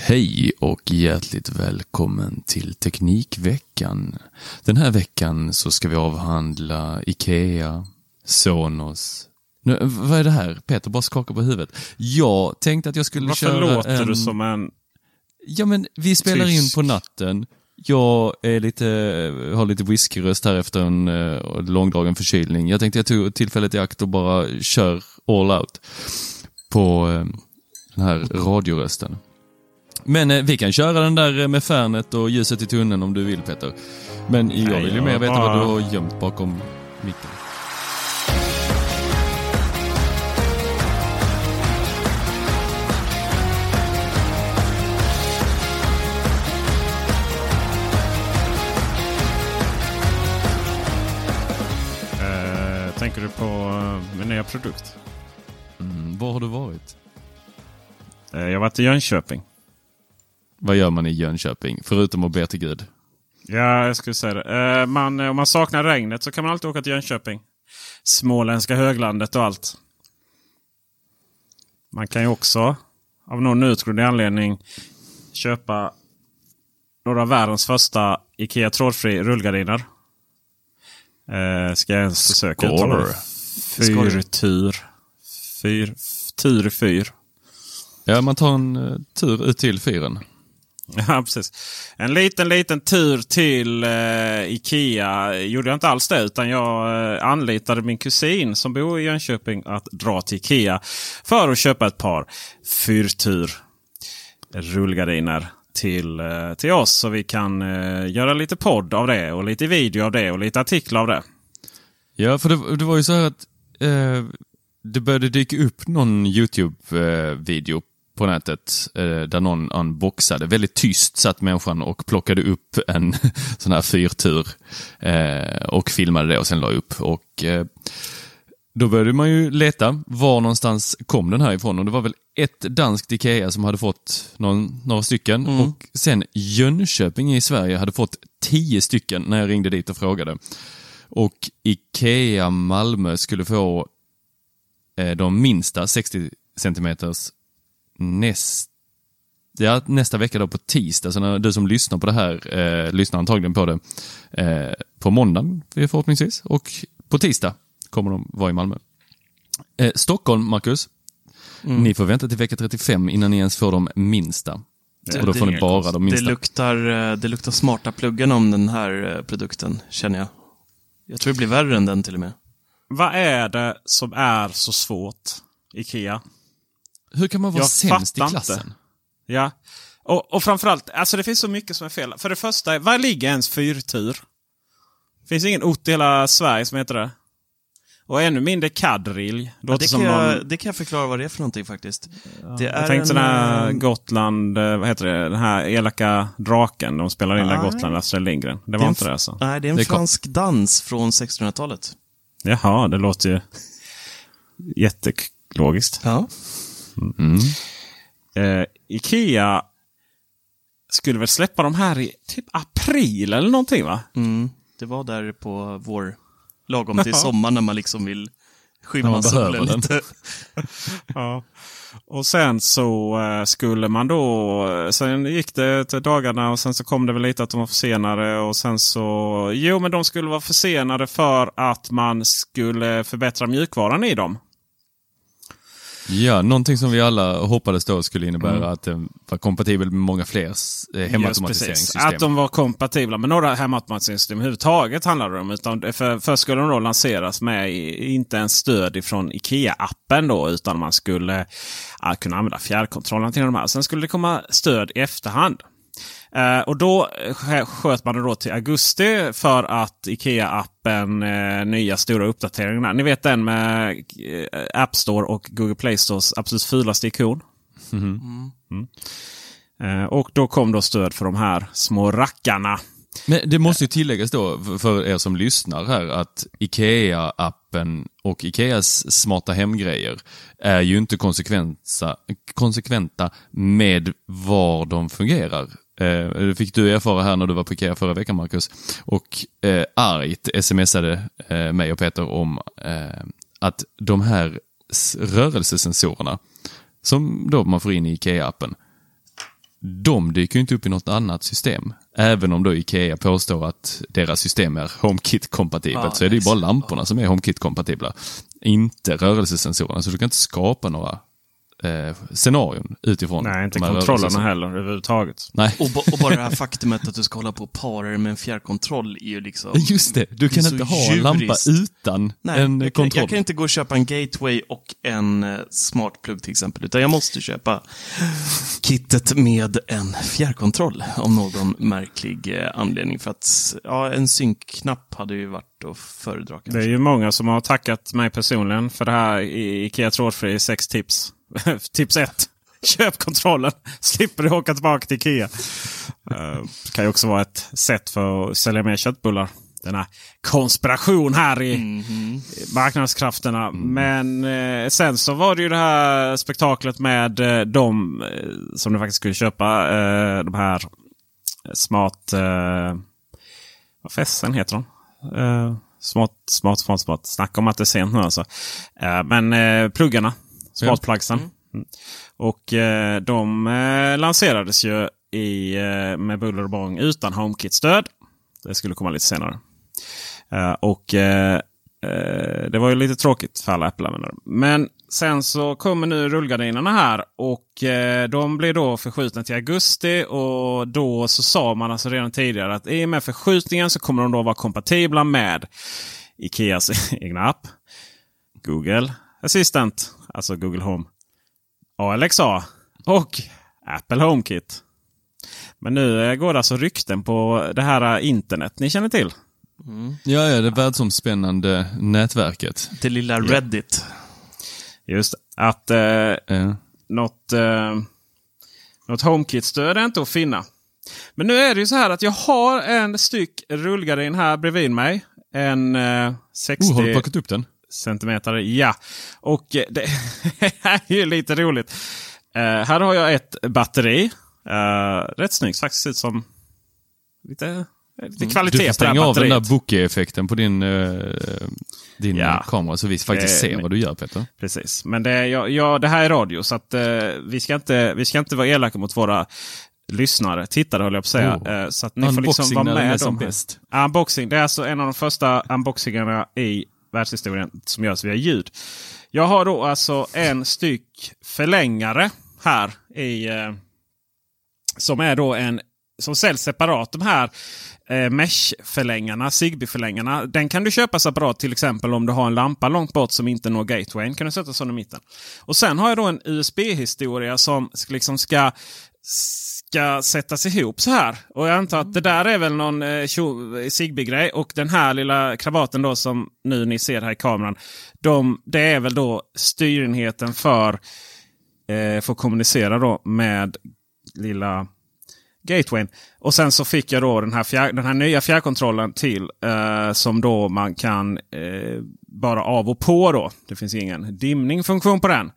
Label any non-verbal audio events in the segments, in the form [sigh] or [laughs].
Hej och hjärtligt välkommen till Teknikveckan. Den här veckan så ska vi avhandla IKEA, Sonos. Nu, vad är det här? Peter bara skakar på huvudet. Jag tänkte att jag skulle Varför köra låter en... du som en... Ja men vi spelar in Tysk. på natten. Jag är lite, har lite whiskyröst här efter en uh, långdragen förkylning. Jag tänkte jag tog tillfället i akt och bara kör all out på eh, den här radiorösten. Men eh, vi kan köra den där eh, med Fernet och ljuset i tunneln om du vill Peter. Men jag Nej, vill ju mer veta bara- vad du har gömt bakom micken. Eh, tänker du på eh, min nya produkt? Mm, var har du varit? Jag har varit i Jönköping. Vad gör man i Jönköping? Förutom att be till Gud. Ja, jag skulle säga det. Eh, man, om man saknar regnet så kan man alltid åka till Jönköping. Småländska höglandet och allt. Man kan ju också av någon outgrundlig anledning köpa några av världens första Ikea trådfri rullgardiner. Eh, ska jag ens försöka uttala det? Fyrtur. Fyr, tur fyr. Ja, man tar en eh, tur ut till fyren. [laughs] Ja, precis. En liten, liten tur till eh, Ikea gjorde jag inte alls det. Utan jag eh, anlitade min kusin som bor i Jönköping att dra till Ikea. För att köpa ett par fyrtur rullgardiner till, eh, till oss. Så vi kan eh, göra lite podd av det och lite video av det och lite artiklar av det. Ja, för det, det var ju så här att eh, det började dyka upp någon YouTube-video eh, på nätet eh, där någon unboxade. Väldigt tyst satt människan och plockade upp en [laughs] sån här fyrtur eh, och filmade det och sen la upp. Och eh, då började man ju leta var någonstans kom den här ifrån och det var väl ett danskt Ikea som hade fått någon, några stycken och sen Jönköping i Sverige hade fått tio stycken när jag ringde dit och frågade. Och Ikea Malmö skulle få eh, de minsta 60 centimeters näst, ja, nästa vecka då på tisdag. Så när du som lyssnar på det här eh, lyssnar antagligen på det eh, på måndagen förhoppningsvis. Och på tisdag kommer de vara i Malmö. Eh, Stockholm, Marcus. Ni får vänta till vecka 35 innan ni ens får de minsta. och då får ni bara de Det minsta. luktar, eh, det luktar smarta pluggen om den här eh, produkten, känner jag. Jag tror det blir värre än den till och med. Vad är det som är så svårt? Ikea. Hur kan man vara Jag sämst i fattar klassen? inte. Ja. Och, och framförallt, alltså det finns så mycket som är fel. För det första, var ligger ens fyrtur? Finns ingen ort i hela Sverige som heter det. Och ännu mindre kadrilj. Ja, det, kan någon, jag, det kan jag förklara vad det är för någonting faktiskt. det är jag tänkte sån här eh, Gotland, eh, vad heter det? Den här elaka draken. De spelar in där Nej. Gotland, Astrid Lindgren. Det det är var en inte det alltså. Nej, det är en Det kom- fransk dans från 1600-talet. Jaha, det låter ju [laughs] jättelogiskt. Ja. Mm. Eh, Ikea skulle väl släppa de här i typ april eller någonting va? Mm. Det var där på vår, lagom [laughs] till sommar när man liksom vill skymma solen lite. [laughs] Ja. Och sen så eh, skulle man då, eh, sen gick det till dagarna och sen så kom det väl lite att de var försenade. Och sen så, jo men de skulle vara försenade för att man skulle förbättra mjukvaran i dem. Ja, någonting som vi alla hoppades då skulle innebära att den var kompatibel med många fler eh, hemautomatiseringssystem. Att de var kompatibla med några hemautomatiseringssystem överhuvudtaget handlar det om. Utan för, först skulle de då lanseras med inte ens stöd ifrån IKEA-appen då. Utan man skulle ja, kunna använda fjärrkontrollen till de här. Sen skulle det komma stöd i efterhand. Eh, och då eh, sköt man det då till augusti för att IKEA-appen, eh, nya stora uppdateringarna. Ni vet den med eh, App Store och Google Play Stores absolut fulaste ikon. Eh, och då kom då stöd för de här små rackarna. Men det måste ju tilläggas då för- för er som lyssnar här att IKEA-appen och IKEAs smarta hemgrejer är ju inte konsekventa, konsekventa med var de fungerar. Eh, Det fick du erfara här när du var på IKEA förra veckan, Marcus. Och eh, argt smsade eh, mig och Peter om eh, att de här rörelsesensorerna som då man får in i IKEA-appen, de dyker ju inte upp i något annat system. Även om då Ikea påstår att deras system är HomeKit-kompatibelt Ja, så är det ju bara lamporna som är HomeKit-kompatibla. Inte rörelsesensorerna, så du kan inte skapa några eh, scenarion utifrån Nej, inte kontrollerna heller överhuvudtaget. Nej, Och, ba- och bara det här [laughs] faktumet att du ska hålla på och para dig med en fjärrkontroll är ju liksom... just det. Du kan inte ha en lampa utan Nej, en jag, kan, kontroll. jag kan inte gå och köpa en gateway och en eh, smart plugg till exempel, utan jag måste köpa kittet med en fjärrkontroll av någon märklig eh, anledning. För att ja, en synkknapp hade ju varit att föredra Det är ju många som har tackat mig personligen för det här i Ikea trådfri sex tips. [laughs] tips 1. Köp kontrollen. Slipper du åka tillbaka till Ikea. Eh, Det kan ju också vara ett sätt för att sälja mer köttbullar. Denna konspiration här i Mhm. marknadskrafterna. Men eh, sen så var det ju det här spektaklet med eh, de eh, som du faktiskt skulle köpa. Eh, de här smart... Eh, vad fessen heter de? Eh, smart, smart, smart, smart. Snacka om att det är sent nu alltså. Eh, men eh, pluggarna. Smartplugsen. Mm. Och eh, de eh, lanserades ju i, eh, med buller och bång utan HomeKit-stöd. Det skulle komma lite senare. Eh, och eh, det var ju lite tråkigt för alla Apple-användare. Men sen så kommer nu rullgardinerna här och de blir då förskjutna till augusti. Och då så sa man alltså redan tidigare att i och med förskjutningen så kommer de då vara kompatibla med Ikeas [laughs] egna app. Google Assistant, alltså Google Home. Alexa och Apple HomeKit. Men nu eh, går det alltså rykten på det här eh, internet ni känner till. Ja, ja, det världsomspännande nätverket. Det lilla Reddit. Just det. Att eh, Ja. något, eh, något HomeKit-stöd är inte att finna. Men nu är det ju så här att jag har en styck rullgardin här bredvid mig. En eh, 60 Oh, har du plockat upp den? Centimeter. Ja, och eh, det [laughs] är ju lite roligt. Eh, här har jag ett batteri. Uh, rätt snyggt faktiskt. Ut som lite, lite Du kvalitet får på det här stänga av den där bokeh-effekten på din, eh, din Ja. kamera så vi faktiskt ser vad du gör Peter. Precis, men det, ja, ja, det här är radio så att vi, ska inte, vi ska inte vara elaka mot våra lyssnare, tittare höll jag på att säga. Oh. Så att ni får liksom Unboxing vara den är med som bäst. Unboxing, det är alltså en av de första unboxingarna i världshistorien som görs via ljud. Jag har då alltså en styck förlängare här i eh, som är då en som säljs separat. De här eh, Mesh-förlängarna, Zigbee-förlängarna. Den kan du köpa separat till exempel om du har en lampa långt bort som inte når gatewayn. kan du sätta sån i mitten. Och sen har jag då en USB-historia som liksom ska ska sättas ihop så här. Och jag antar att det där är väl någon eh, tjo- Zigbee-grej. Och den här lilla krabaten då som nu ni ser här i kameran. De, det är väl då styrenheten för, eh, för att kommunicera då med lilla gatewayn. Och sen så fick jag då den här, fjär, den här nya fjärrkontrollen till. Eh, som då man kan eh, bara av och på då. Det finns ingen dimning-funktion på den.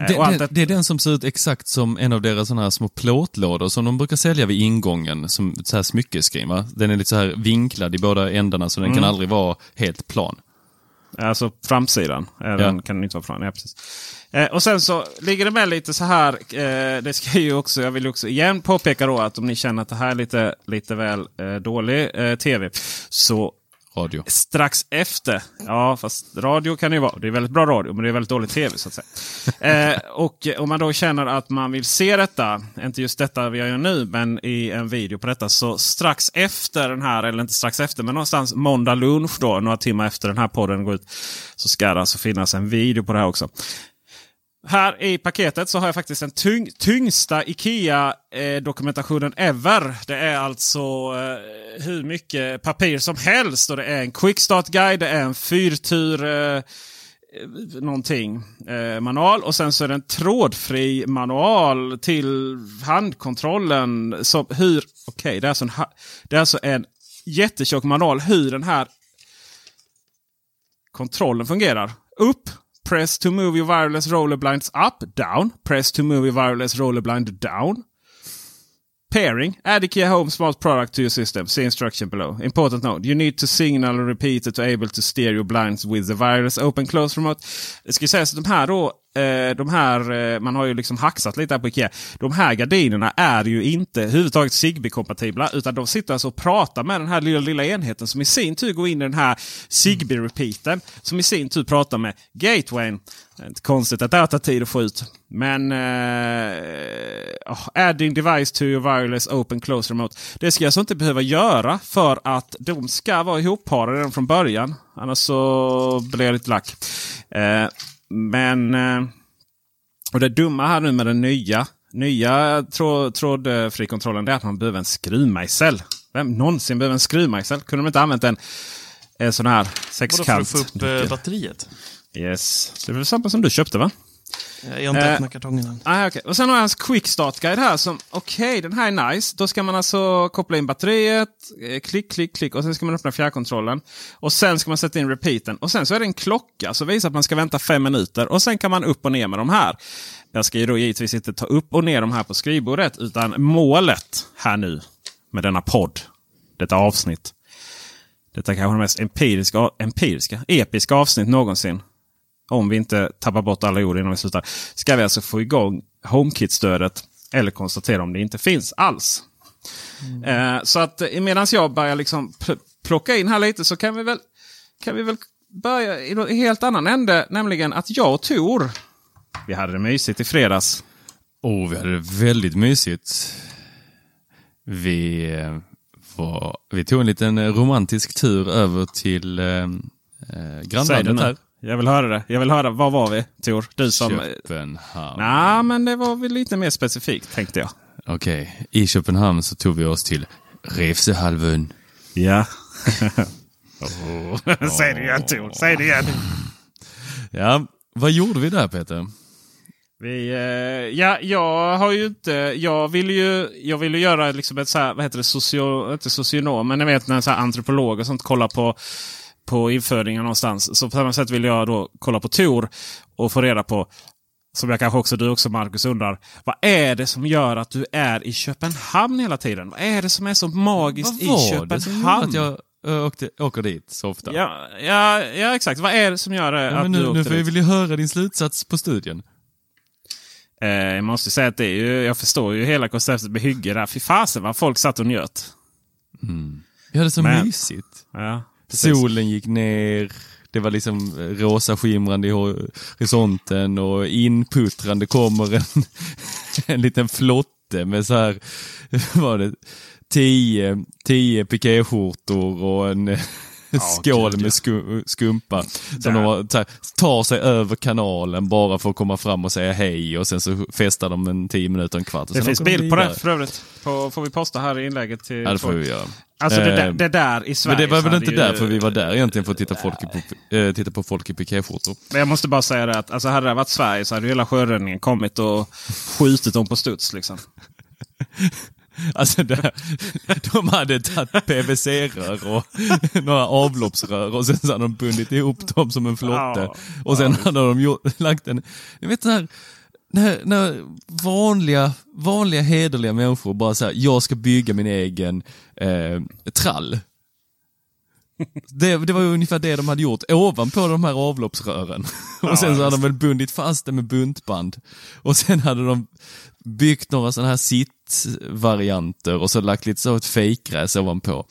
Eh, Det, och allt det, det är den som ser ut exakt som en av deras såna här små plåtlådor som de brukar sälja vid ingången som så här smyckeskrin. Va? Den är lite så här vinklad i båda ändarna så den Mm. kan aldrig vara helt plan. Alltså framsidan. Eh, Den kan inte vara fram. Ja, precis. Eh, och sen så ligger det med lite så här. Eh, det ska ju också, jag vill också igen påpeka då att om ni känner att det här är lite, lite väl eh, dålig eh, tv. Så Radio. strax efter. Ja, fast radio kan det ju vara. Det är väldigt bra radio, men det är väldigt dålig tv så att säga. [laughs] eh, och om man då känner att man vill se detta, inte just detta vi gör nu, men i en video på detta. Så strax efter den här, eller inte strax efter, men någonstans måndag lunch då, några timmar efter den här podden går ut. Så ska det alltså finnas en video på det här också. Här i paketet så har jag faktiskt den tyng tyngsta IKEA-dokumentationen ever. Det är alltså eh, hur mycket papper som helst. Och det är en quickstart-guide, det är en fyrtur eh, någonting eh, manual. Och sen så är det en trådfri manual till handkontrollen. Som hur, okay, det, är alltså en det är alltså en jättetjock manual hur den här kontrollen fungerar. Upp. Press to move your wireless roller blinds up. Down. Press to move your wireless roller blind down. Pairing. Add IKEA Home Smart Product to your system. See instruction below. Important note. You need to signal and repeater to able to steer your blinds with the wireless open close remote. Det ska sägas att de här då, Eh, de här, eh, man har ju liksom hacksat lite här på Ikea. De här gardinerna är ju inte överhuvudtaget Zigbee-kompatibla. Utan de sitter alltså och pratar med den här lilla, lilla enheten som i sin tur går in i den här Zigbee-repeatern. Som i sin tur pratar med Gatewayn. Inte konstigt att det tar tid att få ut. Men eh, ah, adding device to your wireless open close remote. Det ska jag alltså inte behöva göra för att de ska vara ihopparade redan från början. Annars så blir jag lite lack. Eh, men eh, och det dumma här nu med den nya, nya tråd, trådfrikontrollen är att man behöver en skruvmejsel. Vem någonsin behöver en skruvmejsel? Kunde de inte använt en, en sån här Vadå för sexkant? att få upp eh, batteriet? Yes. Det är väl samma som du köpte va? Jag har inte Eh, öppnat kartongen än. Ah, okay. Och sen har jag hans quick start guide här som, okej den här är nice. Då ska man alltså koppla in batteriet, eh, klick, klick, klick och sen ska man öppna fjärrkontrollen. Och sen ska man sätta in repeaten. Och sen så är det en klocka som visar att man ska vänta fem minuter. Och sen kan man upp och ner med de här. Jag ska ju då givetvis inte ta upp och ner de här på skrivbordet. Utan målet här nu med denna podd, detta avsnitt. Detta kanske det mest empiriska, empiriska, episka avsnitt någonsin om vi inte tappar bort alla ord innan vi slutar, ska vi alltså få igång HomeKit-stödet eller konstatera om det inte finns alls. Eh, så att eh, medan jag börjar liksom pl- plocka in här lite så kan vi väl, kan vi väl börja i en helt annan ände. Nämligen att jag och Tor, vi hade det mysigt i fredags. Oh, vi hade det väldigt mysigt. Vi, eh, var, vi tog en liten romantisk tur över till eh, grannlandet här. Jag vill höra det. Jag vill höra, var var vi Tor? Du som... Köpenhamn. Nej, men det var väl lite mer specifikt tänkte jag. Okej, i Köpenhamn så tog vi oss till Revsehalvön. Ja. [laughs] oh. Säg det igen Tor, säg det igen. Ja, vad gjorde vi där Peter? Vi, eh, ja, jag har ju inte... Jag vill ju, jag vill ju göra liksom ett så här, vad heter det, socio, inte socionom, men jag vet när så här antropolog och sånt kollar på, på infödingar någonstans. Så på samma sätt vill jag då kolla på Tor och få reda på, som jag kanske också du också Marcus undrar. Vad är det som gör att du är i Köpenhamn hela tiden? Vad är det som är så magiskt Vad i var det som Köpenhamn? att jag åkte, åker dit så ofta? Ja, ja, ja, exakt. Vad är det som gör eh, Ja, att men du nu, åkte nu får jag dit? vill ju höra din slutsats på studien. Eh, jag måste säga att det är ju, jag förstår ju hela konceptet med hygge där. Fy fasen vad folk satt och njöt. Vi hade så Men- mysigt. Ja, precis. Solen gick ner, det var liksom rosa skimrande i horisonten och inputtrande kommer en, [laughs] en liten flotte med så här, [laughs] var det, tio, tio pikéskjortor och en [laughs] skål gud, ja. med sku, skumpa. Som de här, tar sig över kanalen bara för att komma fram och säga hej och sen så festar de en tio minuter, en kvart. Det finns bild på det för övrigt. På, får vi posta här i inlägget till Ja, det får vi göra. Alltså det där, Eh, det där i Sverige. Men det var väl inte ju- därför vi var där egentligen för att titta, folk på, eh, titta på folk i pikéskjortor. Men jag måste bara säga det att alltså, hade det varit Sverige så hade hela sjöräddningen kommit och skjutit dem på studs. Liksom. [laughs] Alltså där, de hade tagit PVC-rör och några avloppsrör och sen så hade de bundit ihop dem som en flotte. Och sen hade de gjort, lagt en, ni vet den här, när, när vanliga, vanliga hederliga människor bara säger jag ska bygga min egen eh, trall. [laughs] Det, det var ju ungefär det de hade gjort ovanpå de här avloppsrören. [laughs] Och sen så hade de väl bundit fast det med buntband. Och sen hade de byggt några sådana här sittvarianter och så lagt lite så ett fejkgräs ovanpå.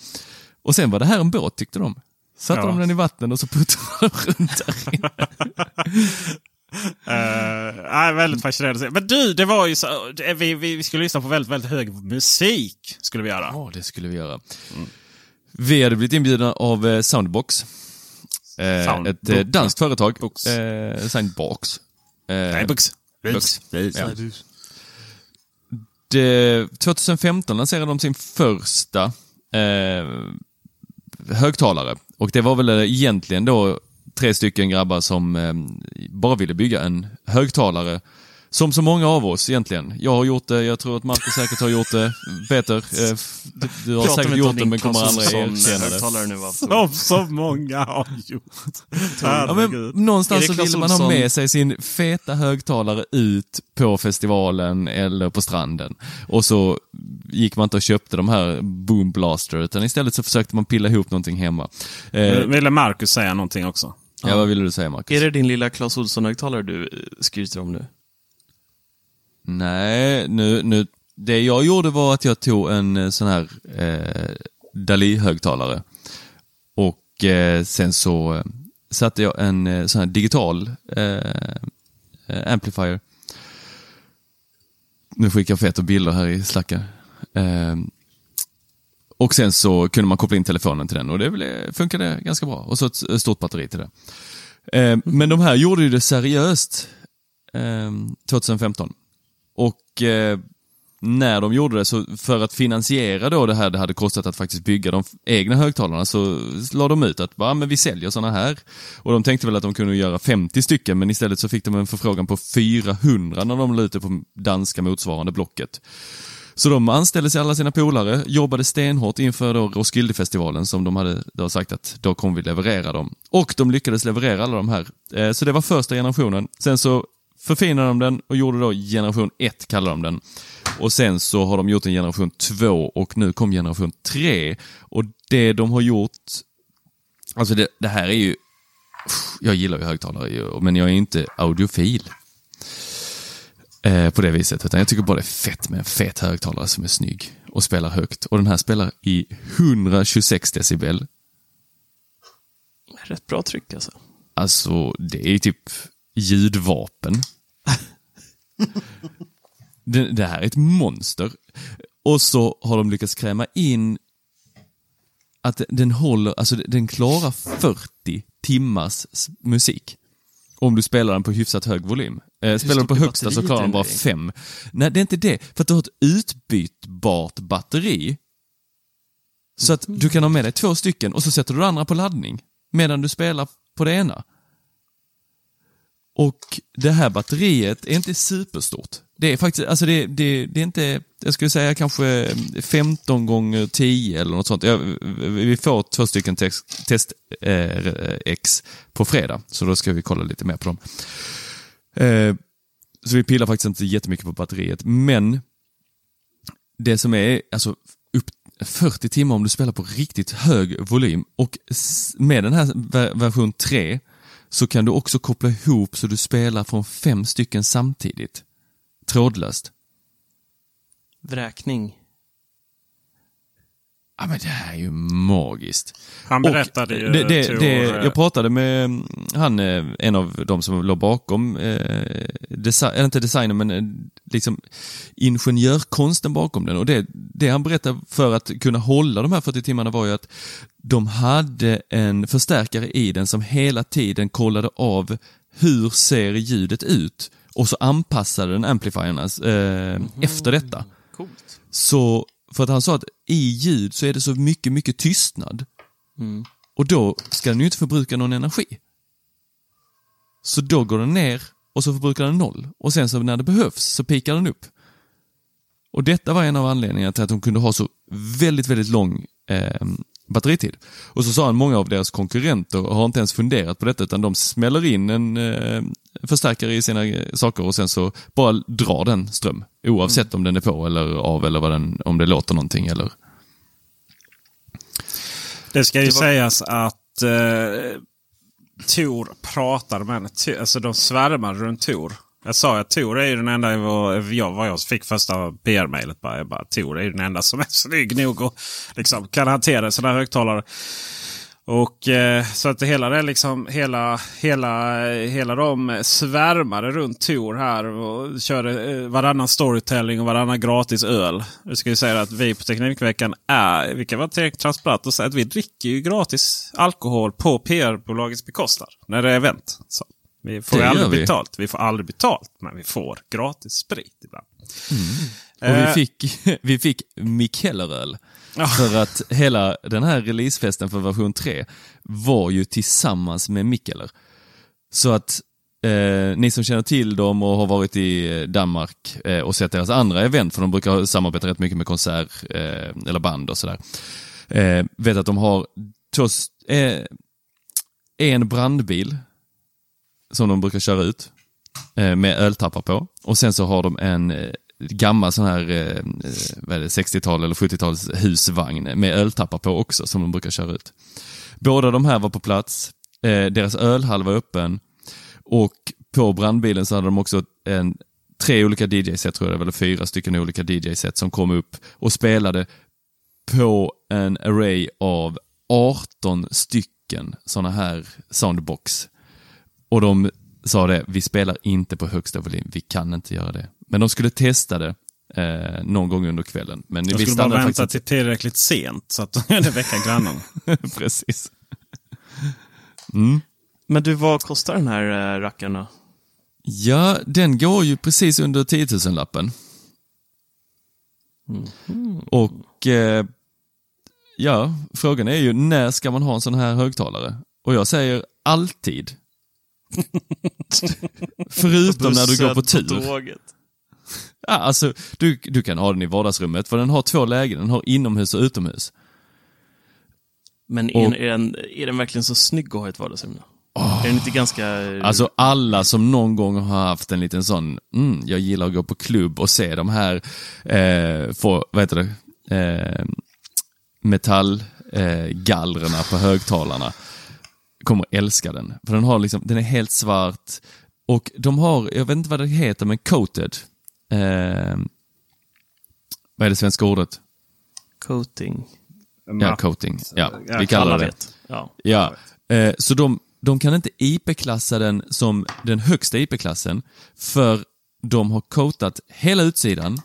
Och sen var det här en båt tyckte de. Satte Ja. de den i vatten och så puttrade de [laughs] runt där inne. Uh, nej, väldigt fascinerande. Men du, det var ju så, det- vi, vi, vi skulle lyssna på väldigt, väldigt hög musik. Skulle vi göra. Ja, det skulle vi göra. Vi hade blivit inbjudna av eh, Soundbox. Eh, Sound- ett eh, danskt företag. Box. Eh, Soundbox. Eh, Nej. Bux. Ja. Det, 2015 lanserade de sin första eh, högtalare. Och det var väl eh, egentligen då tre stycken grabbar som eh, bara ville bygga en högtalare. Som så många av oss egentligen. Jag har gjort det, jag tror att Marcus säkert har gjort det. Peter, eh, du, du har Pratar säkert gjort det men kommer aldrig erkänna det. nu? Som så många har gjort. Ja, men någonstans så ville man ha med sig sin feta högtalare ut på festivalen eller på stranden. Och så gick man inte och köpte de här Boom Blaster utan istället så försökte man pilla ihop någonting hemma. Eh, Ville Marcus säga någonting också? Ja, vad ville du säga Marcus? Är det din lilla Clas Ohlson-högtalare du skryter om nu? Nej, nu, nu, det jag gjorde var att jag tog en eh, sån här eh, Dali-högtalare. Och eh, sen så eh, satte jag en eh, sån här digital eh, eh, amplifier. Nu skickar jag feta bilder här i slacken. Och sen så kunde man koppla in telefonen till den och det funkade ganska bra. Och så ett stort batteri till det. Eh, men de här gjorde ju det seriöst eh, 2015. Och eh, när de gjorde det, så för att finansiera då det här det hade kostat att faktiskt bygga de egna högtalarna, så la de ut att bara, men vi säljer sådana här. Och de tänkte väl att de kunde göra 50 stycken, men istället så fick de en förfrågan på 400 när de la ut det på danska motsvarande blocket. Så de anställde sig alla sina polare, jobbade stenhårt inför då Roskildefestivalen som de hade då sagt att då kommer vi leverera dem. Och de lyckades leverera alla de här. Eh, så det var första generationen. Sen så förfinade de den och gjorde då generation 1, kallar de den. Och sen så har de gjort en generation 2 och nu kom generation 3. Och det de har gjort, alltså det, det här är ju, jag gillar ju högtalare men jag är inte audiofil eh, på det viset. Utan jag tycker bara det är fett med en fet högtalare som är snygg och spelar högt. Och den här spelar i 126 decibel. Rätt bra tryck alltså. Alltså, det är ju typ ljudvapen. [laughs] det, det här är ett monster. Och så har de lyckats kräma in att den håller, alltså den klarar 40 timmars musik. Om du spelar den på hyfsat hög volym. Eh, spelar du på högsta så klarar den bara fem. Nej, det är inte det. För att du har ett utbytbart batteri. Så att du kan ha med dig två stycken och så sätter du det andra på laddning. Medan du spelar på det ena. Och det här batteriet är inte superstort. Det är faktiskt, alltså det, det, det är inte, jag skulle säga kanske 15 gånger 10 eller något sånt. Jag, vi får två stycken text, test eh, X på fredag, så då ska vi kolla lite mer på dem. Eh, så vi pillar faktiskt inte jättemycket på batteriet, men det som är, alltså upp 40 timmar om du spelar på riktigt hög volym och med den här version 3 så kan du också koppla ihop så du spelar från fem stycken samtidigt. Trådlöst. Vräkning. Ja men det här är ju magiskt. Han berättade Och ju... det, det, det, eh, jag pratade med mm, han, eh, en av de som låg bakom, eh, desi- eller inte designen men eh, liksom ingenjörkonsten bakom den. Och det, det han berättade för att kunna hålla de här 40 timmarna var ju att de hade en förstärkare i den som hela tiden kollade av hur ser ljudet ut och så anpassade den amplifierna eh, efter detta. Coolt. Så, för att han sa att i ljud så är det så mycket, mycket tystnad. Och då ska den ju inte förbruka någon energi. Så då går den ner och så förbrukar den noll. Och sen så när det behövs så pikar den upp. Och detta var en av anledningarna till att de kunde ha så väldigt, väldigt lång eh, batteritid. Och så sa han, många av deras konkurrenter har inte ens funderat på detta utan de smäller in en eh, förstärkare i sina eh, saker och sen så bara drar den ström. Oavsett om den är på eller av eller vad den, om det låter någonting eller... Det ska ju Det var- sägas att eh, Tor pratar med henne. Alltså de svärmar runt Tor. Jag sa att Tor är ju den enda, jag, vad jag fick första PR-mejlet. Bara, jag bara, Tor är ju den enda som är [laughs] snygg nog och liksom, kan hantera sådana här högtalare. Och eh, så att det hela det är liksom hela, hela, hela de svärmade runt Tor här och körde eh, varannan storytelling och varannan gratis öl. Jag ska ju säga att vi på Teknikveckan är, vi kan vara tillräckligt transparent och säga att vi dricker ju gratis alkohol på PR-bolagets bekostnad. När det är event. Så vi får aldrig vi. betalt. Vi får aldrig betalt, men vi får gratis sprit ibland. Och vi Eh, fick, [laughs] vi fick Mikkelleröl. Ja. För att hela den här releasefesten för version 3 var ju tillsammans med Mikkeller. Så att eh, ni som känner till dem och har varit i Danmark eh, och sett deras andra event, för de brukar samarbeta rätt mycket med konsert eh, eller band och sådär. Eh, vet att de har två, eh, en brandbil som de brukar köra ut eh, med öltappar på. Och sen så har de en eh, gammal sån här eh, eh vad är det, 60-tal eller 70-tals husvagn med öltappar på också som de brukar köra ut. Båda de här var på plats. Eh, deras ölhall var öppen och på brandbilen så hade de också en, tre olika DJ-set, tror jag, eller fyra stycken olika DJ-set som kom upp och spelade på en array av 18 stycken sådana här soundbox. Och de sa det, vi spelar inte på högsta volym, vi kan inte göra det. Men de skulle testa det eh, någon gång under kvällen. Men vi skulle bara vänta faktiskt till tillräckligt sent så att de kunde väcka grannarna. [laughs] inte. Precis. Men du, vad kostar den här äh, rackaren då? Ja, den går ju precis under 10 000-lappen. Och eh, ja, frågan är ju när ska man ha en sån här högtalare? Och jag säger alltid. [laughs] Förutom när du går på tur. Ja, alltså, du, du kan ha den i vardagsrummet för den har två lägen. Den har inomhus och utomhus. Men Och- är, är, den, är den verkligen så snygg att ha i ett vardagsrum? då? Är den inte ganska... Alltså alla som någon gång har haft en liten sån, mm, jag gillar att gå på klubb och se de här, eh, få, vad heter det, eh, metallgallrarna eh, på högtalarna kommer älska den. För den, har liksom, den är helt svart och de har, jag vet inte vad det heter, men coated. Eh, vad är det svenska ordet? coating? Ja, coating. Ja, Ja, vi kallar Alla det. vet. Ja. Ja, eh, så de, de kan inte IP-klassa den som den högsta IP-klassen för de har coatat hela utsidan.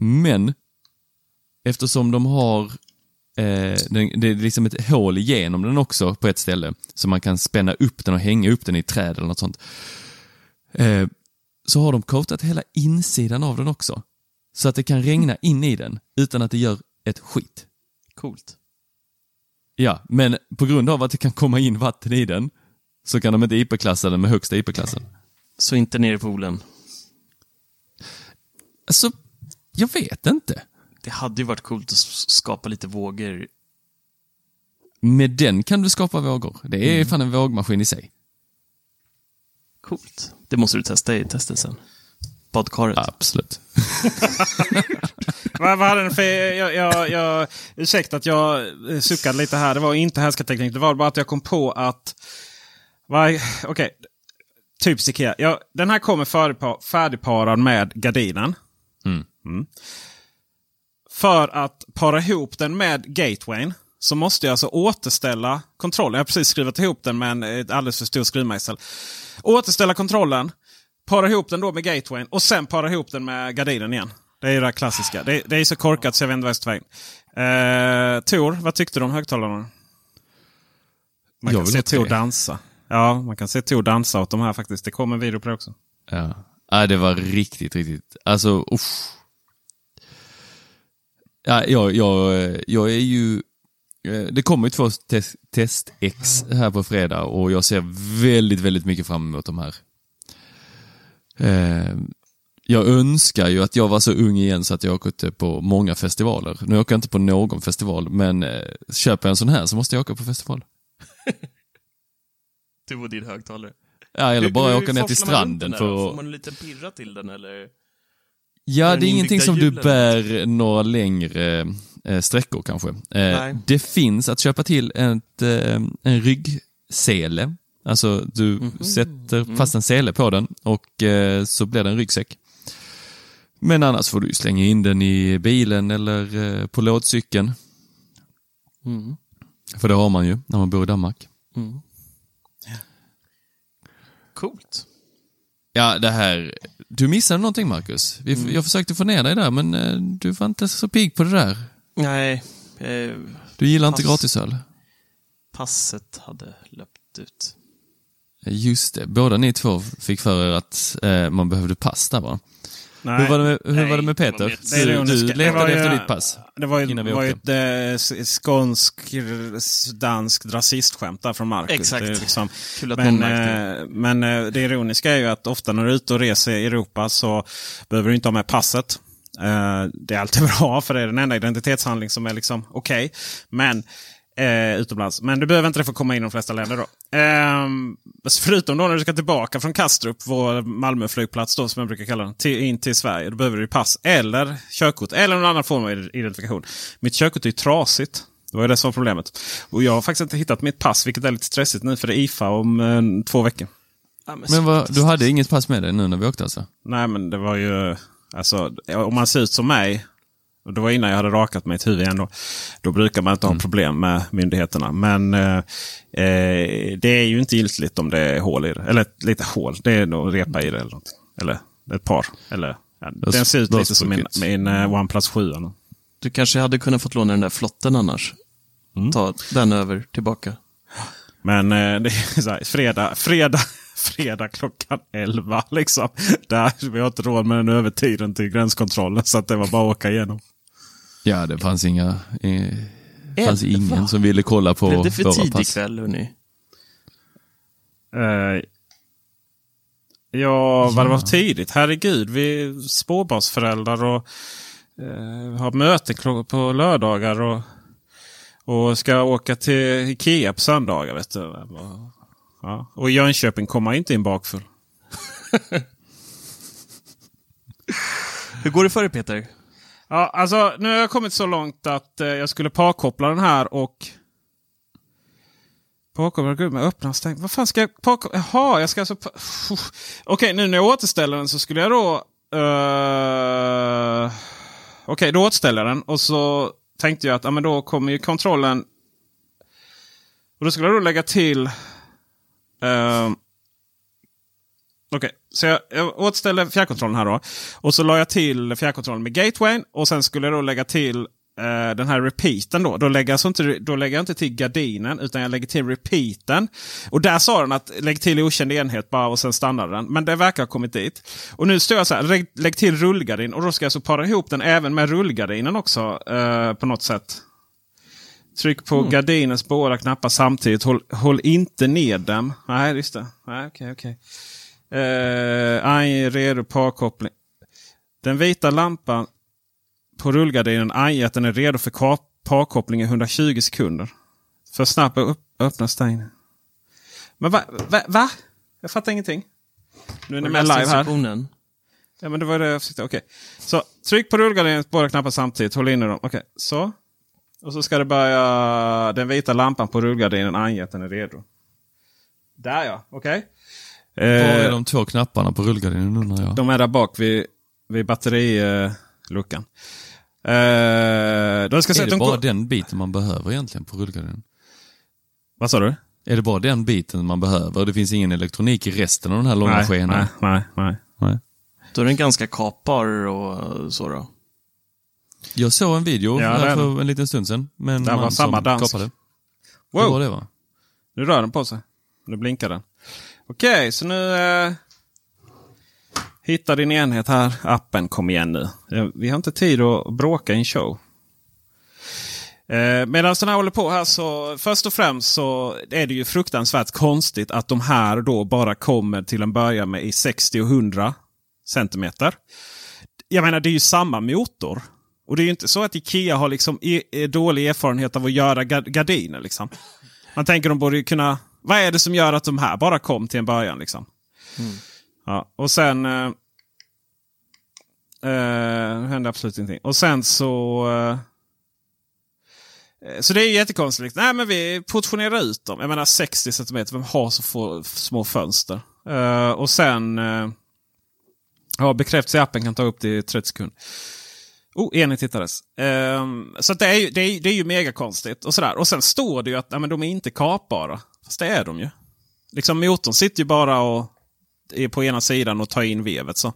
Men eftersom de har eh, den, det är liksom ett hål igenom den också på ett ställe så man kan spänna upp den och hänga upp den i ett träd eller något sånt. Eh, så har de coatat hela insidan av den också. Så att det kan regna in i den utan att det gör ett skit. Coolt. Ja, men på grund av att det kan komma in vatten i den så kan de inte IP-klassa den med högsta IP-klassen. Så inte ner i poolen. Alltså, jag vet inte. Det hade ju varit coolt att skapa lite vågor. Med den kan du skapa vågor. Det är fan en vågmaskin i sig. Coolt. Det måste du testa i testet sen. Badkaret. Absolut. [laughs] vad, vad hade den för... Jag, jag, jag, ursäkta att jag eh, suckade lite här. Det var inte härskarteknik. Det var bara att jag kom på att... Okej. Typiskt Ikea. Ja, den här kommer färdigpa- färdigparad med gardinen. Mm. För att para ihop den med gatewayn så måste jag alltså återställa kontrollen. Jag har precis skrivit ihop den med en alldeles för stor skruvmejsel. Återställa kontrollen, para ihop den då med gatewayn och sen para ihop den med gardinen igen. Det är ju det klassiska. Det, det är så korkat så jag vet inte vad jag. Eh, Tor, vad tyckte du om högtalarna? Man Jag kan se. Tor dansa. Ja, man kan se Tor dansa åt de här faktiskt. Det kommer en video på det också. Ja. ja, det var riktigt, riktigt. Alltså, uff. Ja, jag, jag, jag är ju... eh, Det kommer ju två test, test-X här på fredag och jag ser väldigt, väldigt mycket fram emot de här. Eh, jag önskar ju att jag var så ung igen så att jag åkte på många festivaler. Nu åker jag inte på någon festival, men eh, köper jag en sån här så måste jag åka på festival. [laughs] Du och din högtalare. Ja, eller bara hur åka ner till man stranden för Får att... man en liten pirra till den eller? Ja, det är ingenting som du bär några längre eh, sträckor kanske. Eh, det finns att köpa till ett, eh, en ryggsele. Alltså du Mhm. sätter Mm. fast en sele på den och eh, så blir det en ryggsäck. Men annars får du slänga in den i bilen eller eh, på lådcykeln. Mm. För det har man ju när man bor i Danmark. Coolt. Ja, det här... Du missade någonting Marcus. Vi, Mm. Jag försökte få ner dig där men eh, du var inte så pigg på det där. Nej, eh, Du gillar inte Pass. gratisöl. passet hade löpt ut. Just det, båda ni två fick för er att eh, man behövde pass där va? Nej. Hur var det med, hur var det med Peter? Det Du, du letade efter ditt pass. Det var ju, Innan vi var åkte. ett eh, s- skånsk danskt rasistskämt där från Marcus. Exakt. Liksom, Kul att någon men, märkte eh, men eh, det ironiska är ju att ofta när du är ute och reser i Europa så behöver du inte ha med passet. Det är alltid [laughs] bra för det är den enda identitetshandling som är liksom okej. Men eh, utomlands. Men du behöver inte det för att komma in i de flesta länder. då. Ehm, förutom då när du ska tillbaka från Kastrup, vår Malmö-flygplats då, som jag brukar kalla den, till, in till Sverige. Då behöver du pass eller körkort eller någon annan form av identifikation. Mitt körkort är ju trasigt. Det var ju det som var problemet. Och jag har faktiskt inte hittat mitt pass, vilket är lite stressigt nu för det är IFA om eh, två veckor. Ja, men Men vad, du hade inget pass med dig nu när vi åkte alltså? Nej men det var ju, alltså om man ser ut som mig. Och det var innan jag hade rakat mig ett huvud igen då. Då brukar man inte ha problem med myndigheterna. Men eh, eh, det är ju inte giltigt om det är hål i det. Eller ett litet hål. Det är nog repa i det eller något. Eller ett par. Eller, ja, har- den ser ut det lite som min, min eh, OnePlus 7. eller. Du kanske hade kunnat fått låna den där flotten annars. Ta den över tillbaka. Men eh, det är så här, fredag, fredag, fredag klockan 11 liksom. Där, vi har inte råd med den övertiden till gränskontrollen. Så att det var bara att åka igenom. Ja, det fanns inga... Eh, det fanns ingen som ville kolla på Blev det för våra tidig pass. kväll, hörni? Eh, ja, vad det var för tidigt. Herregud, vi är småbarnsföräldrar och eh, har möte på lördagar. Och, och ska åka till Ikea på söndagar. Vet du. Ja. Och Jönköping kommer inte in bakfull. [laughs] Hur går det för dig, Peter? Ja, alltså nu har jag kommit så långt att eh, jag skulle parkoppla den här och... Parkoppla, gud, med öppna och stäng. Vad fan ska jag parkoppla? Jaha, jag ska alltså... pa- Uff. [sighs] Okej, nu när jag återställer den så skulle jag då... Uh... Okej, då återställer jag den och så tänkte jag att ja, men då kommer ju kontrollen... Och då skulle jag då lägga till... Uh... Okej, så jag, jag återställde fjärrkontrollen här då. Och så la jag till fjärrkontrollen med gatewayn. Och sen skulle jag då lägga till eh, den här repeaten då. Då lägger, jag alltså inte, då lägger jag inte till gardinen utan jag lägger till repeaten. Och där sa den att lägg till okänd enhet bara och sen stannar den. Men det verkar ha kommit dit. Och nu står jag så här, lägg, lägg till rullgardin. Och då ska jag så para ihop den även med rullgardinen också eh, på något sätt. Tryck på gardinens båda knappar samtidigt. Håll, håll inte ner dem. Nej, just det. Nej, okej, okej. Uh, aj, redo parkoppling. Den vita lampan på rullgardinen anger att den är redo för parkoppling i 120 sekunder. För snabbt upp, öppna stäng. Men va, va, va? Jag fattar ingenting. Nu är ni med live här. instruktionen? Ja, men det var det jag försökte. Okej. Så tryck på rullgardinens båda knappar samtidigt. Håll inne dem. Okej, så. Och så ska det börja... Den vita lampan på rullgardinen anger att den är redo. Där ja, okej. Var är Eh, de två knapparna på rullgardinen undrar jag? de är där bak vid, vid batteriluckan. Eh, då ska jag säga är att det de bara den biten man behöver egentligen på rullgardinen? Vad sa du? Är det bara den biten man behöver? Det finns ingen elektronik i resten av den här långa nej, skenan? nej, nej, nej. Nej. Då är den ganska kapar och så då. Jag såg en video Ja, det här är för en liten stund sedan. Med en Det var samma dansk. kapade. Hur var Wow, det va? nu rör den på sig. Nu blinkar den. Okej, så nu... Eh, hitta din enhet här. Appen, kom igen nu. Eh, vi har inte tid att bråka i en show. Eh, Medan den här håller på här så först och främst så är det ju fruktansvärt konstigt att de här då bara kommer till en början med i 60 och 100. centimeter. Jag menar, det är ju samma motor. Och det är ju inte så att Ikea har liksom e dålig erfarenhet av att göra gardiner. Liksom. Man tänker de borde kunna... Vad är det som gör att de här bara kom till en början? Liksom? Mm. Ja, och sen... Eh, eh, hände absolut ingenting. Och sen så... Eh, så det är jättekonstigt. Nej, men vi portionerar ut dem. Jag menar 60 cm. Vem har så få, små fönster? Uh, och sen... Uh, ja, bekräftelse i appen kan ta upp till 30 sekunder. Oh, enig tittades. Um, så det är, ju, det, är, det är ju mega konstigt. Och, sådär. och sen står det ju att nej, men de är inte kapbara. Fast det är de ju. Liksom motorn sitter ju bara och är på ena sidan och tar in vevet. så.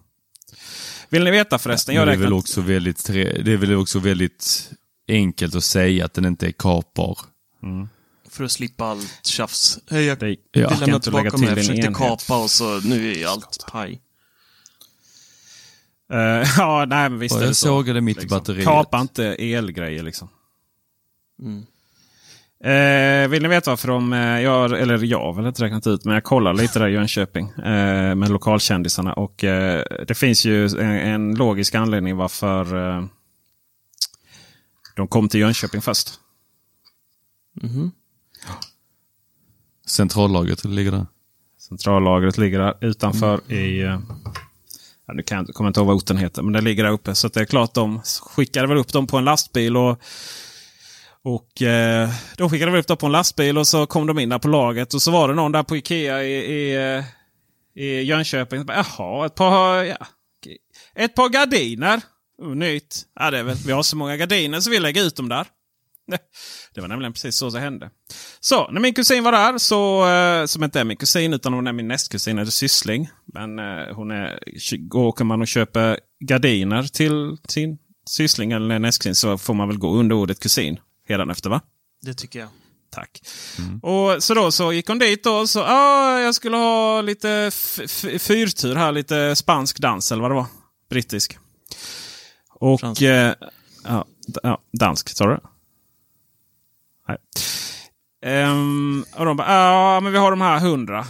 Vill ni veta förresten? Ja, det, är väl också väldigt, det är väl också väldigt enkelt att säga att den inte är kapbar. Mm. För att slippa allt tjafs. Hej, jag vill ja. lämna tillbaka mig. Jag försökte kapa och så nu är allt paj. Uh, [laughs] ja, nej men visst och är det så. sågade mitt liksom. batteri. Kapa inte elgrejer liksom. Mm. Eh, vill ni veta varför de, eh, jag, eller jag har väl inte räknat ut, men jag kollar lite där i Jönköping eh, med lokalkändisarna. Och eh, det finns ju en, en logisk anledning varför eh, de kom till Jönköping först. Mm -hmm. Centrallagret ligger där. Centrallagret ligger där utanför mm. i... Eh, ja, nu kan jag, kommer jag inte ihåg vad orten heter, men det ligger där uppe. Så det är klart de skickade väl upp dem på en lastbil. och och eh, De skickade väl upp dem på en lastbil och så kom de in där på laget. Och så var det någon där på Ikea i, i, eh, i Jönköping. Jaha, ett par, ja, ett par gardiner. Oh, nytt. Ja, det är väl, vi har så många gardiner så vi lägger ut dem där. [laughs] Det var nämligen precis så det hände. Så när min kusin var där, så, eh, som inte är min kusin utan hon är min nästkusin, eller syssling. Men eh, hon är, åker man och köper gardiner till sin syssling eller nästkusin så får man väl gå under ordet kusin efter va? Det tycker jag. Tack. Mm. Och Så då så gick hon dit och så ah, jag skulle ha lite fyrtur här, lite spansk dans eller vad det var. Brittisk. Och... Eh, ja, ja, dansk, sa du Nej. Um, och de bara, ja men vi har de här 100.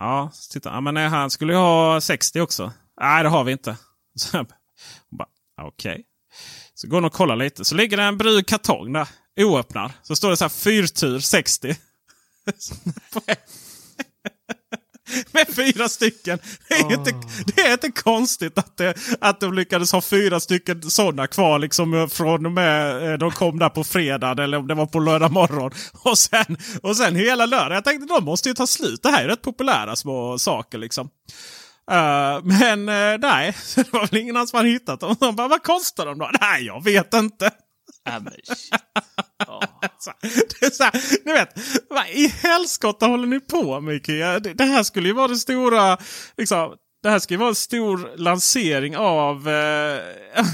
Ja, titta, ja, men nej, han skulle ju ha 60 också. Nej, det har vi inte. [laughs] Så Okej. Okay. Så går hon och kollar lite. Så ligger det en brun kartong där. Oöppnad. Så står det så här fyrtur 60. Med fyra stycken. Det är, oh. inte, det är inte konstigt att, det, att de lyckades ha fyra stycken sådana kvar. Liksom från och med eh, de kom där på fredag eller om det var på lördag morgon. Och sen, och sen hela lördag. Jag tänkte de måste ju ta slut. Det här är rätt populära små saker liksom. Uh, men uh, nej, [laughs] det var väl ingen annan som hade hittat dem. De bara, vad kostar de då? Nej, jag vet inte. Äh, men oh. [laughs] det är så här, ni vet, vad i helskotta håller ni på med Ikea? Det, det, här skulle ju vara det stora, liksom, det här ska ju vara en stor lansering av... Eh,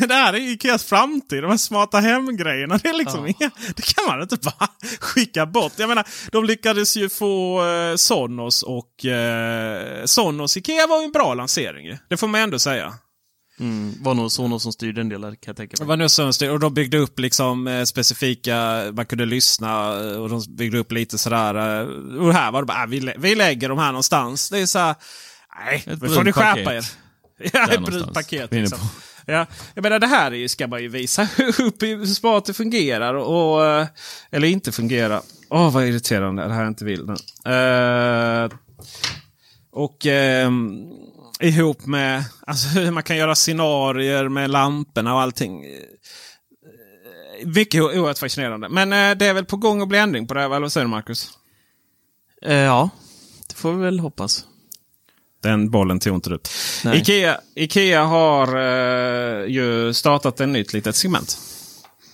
[laughs] det här är Ikeas framtid. De här smarta hem-grejerna. Det, är liksom ja. [laughs] det kan man inte bara skicka bort. Jag menar, de lyckades ju få eh, Sonos och... Eh, Sonos Ikea var ju en bra lansering. Det får man ändå säga. Mm, var nog Sonos som styrde en del kan jag tänka mig. Det var nog Sonos och de byggde upp liksom eh, specifika, man kunde lyssna eh, och de byggde upp lite sådär. Eh, och här var det bara, äh, vi, vi lägger de här någonstans. Det är så här, nej, nu får ni skärpa er. [laughs] Ja, ett brunt paket. Liksom. Ja, jag menar det här ska man ju visa [laughs] upp hur smart det fungerar och, eller inte fungerar. Åh, oh, vad irriterande. Det här är inte bilden. Uh, och uh, ihop med alltså, hur man kan göra scenarier med lamporna och allting. Mycket oerhört fascinerande. Men uh, det är väl på gång att bli ändring på det här, vad säger du Marcus? ja, det får vi väl hoppas. Den bollen tog inte du. Ikea, Ikea har uh, ju startat ett nytt litet segment.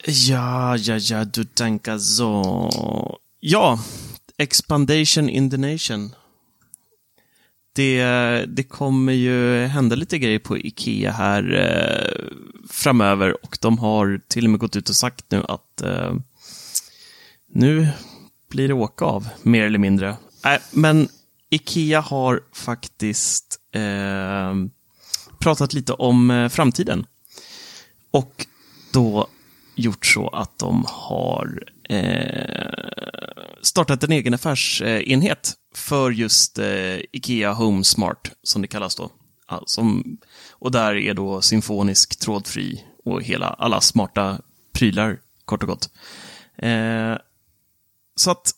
Ja, ja, ja, du tänker så. Ja, Expandation in the nation. Det, det kommer ju hända lite grejer på Ikea här eh, framöver och de har till och med gått ut och sagt nu att eh, nu blir det åka av, mer eller mindre. Äh, men Ikea har faktiskt eh, pratat lite om eh, framtiden. Och då gjort så att de har eh, startat en egen affärsenhet för just eh, Ikea Home Smart, som det kallas då. som, och där är då symfonisk, trådfri och hela, alla smarta prylar, kort och gott. Eh, så att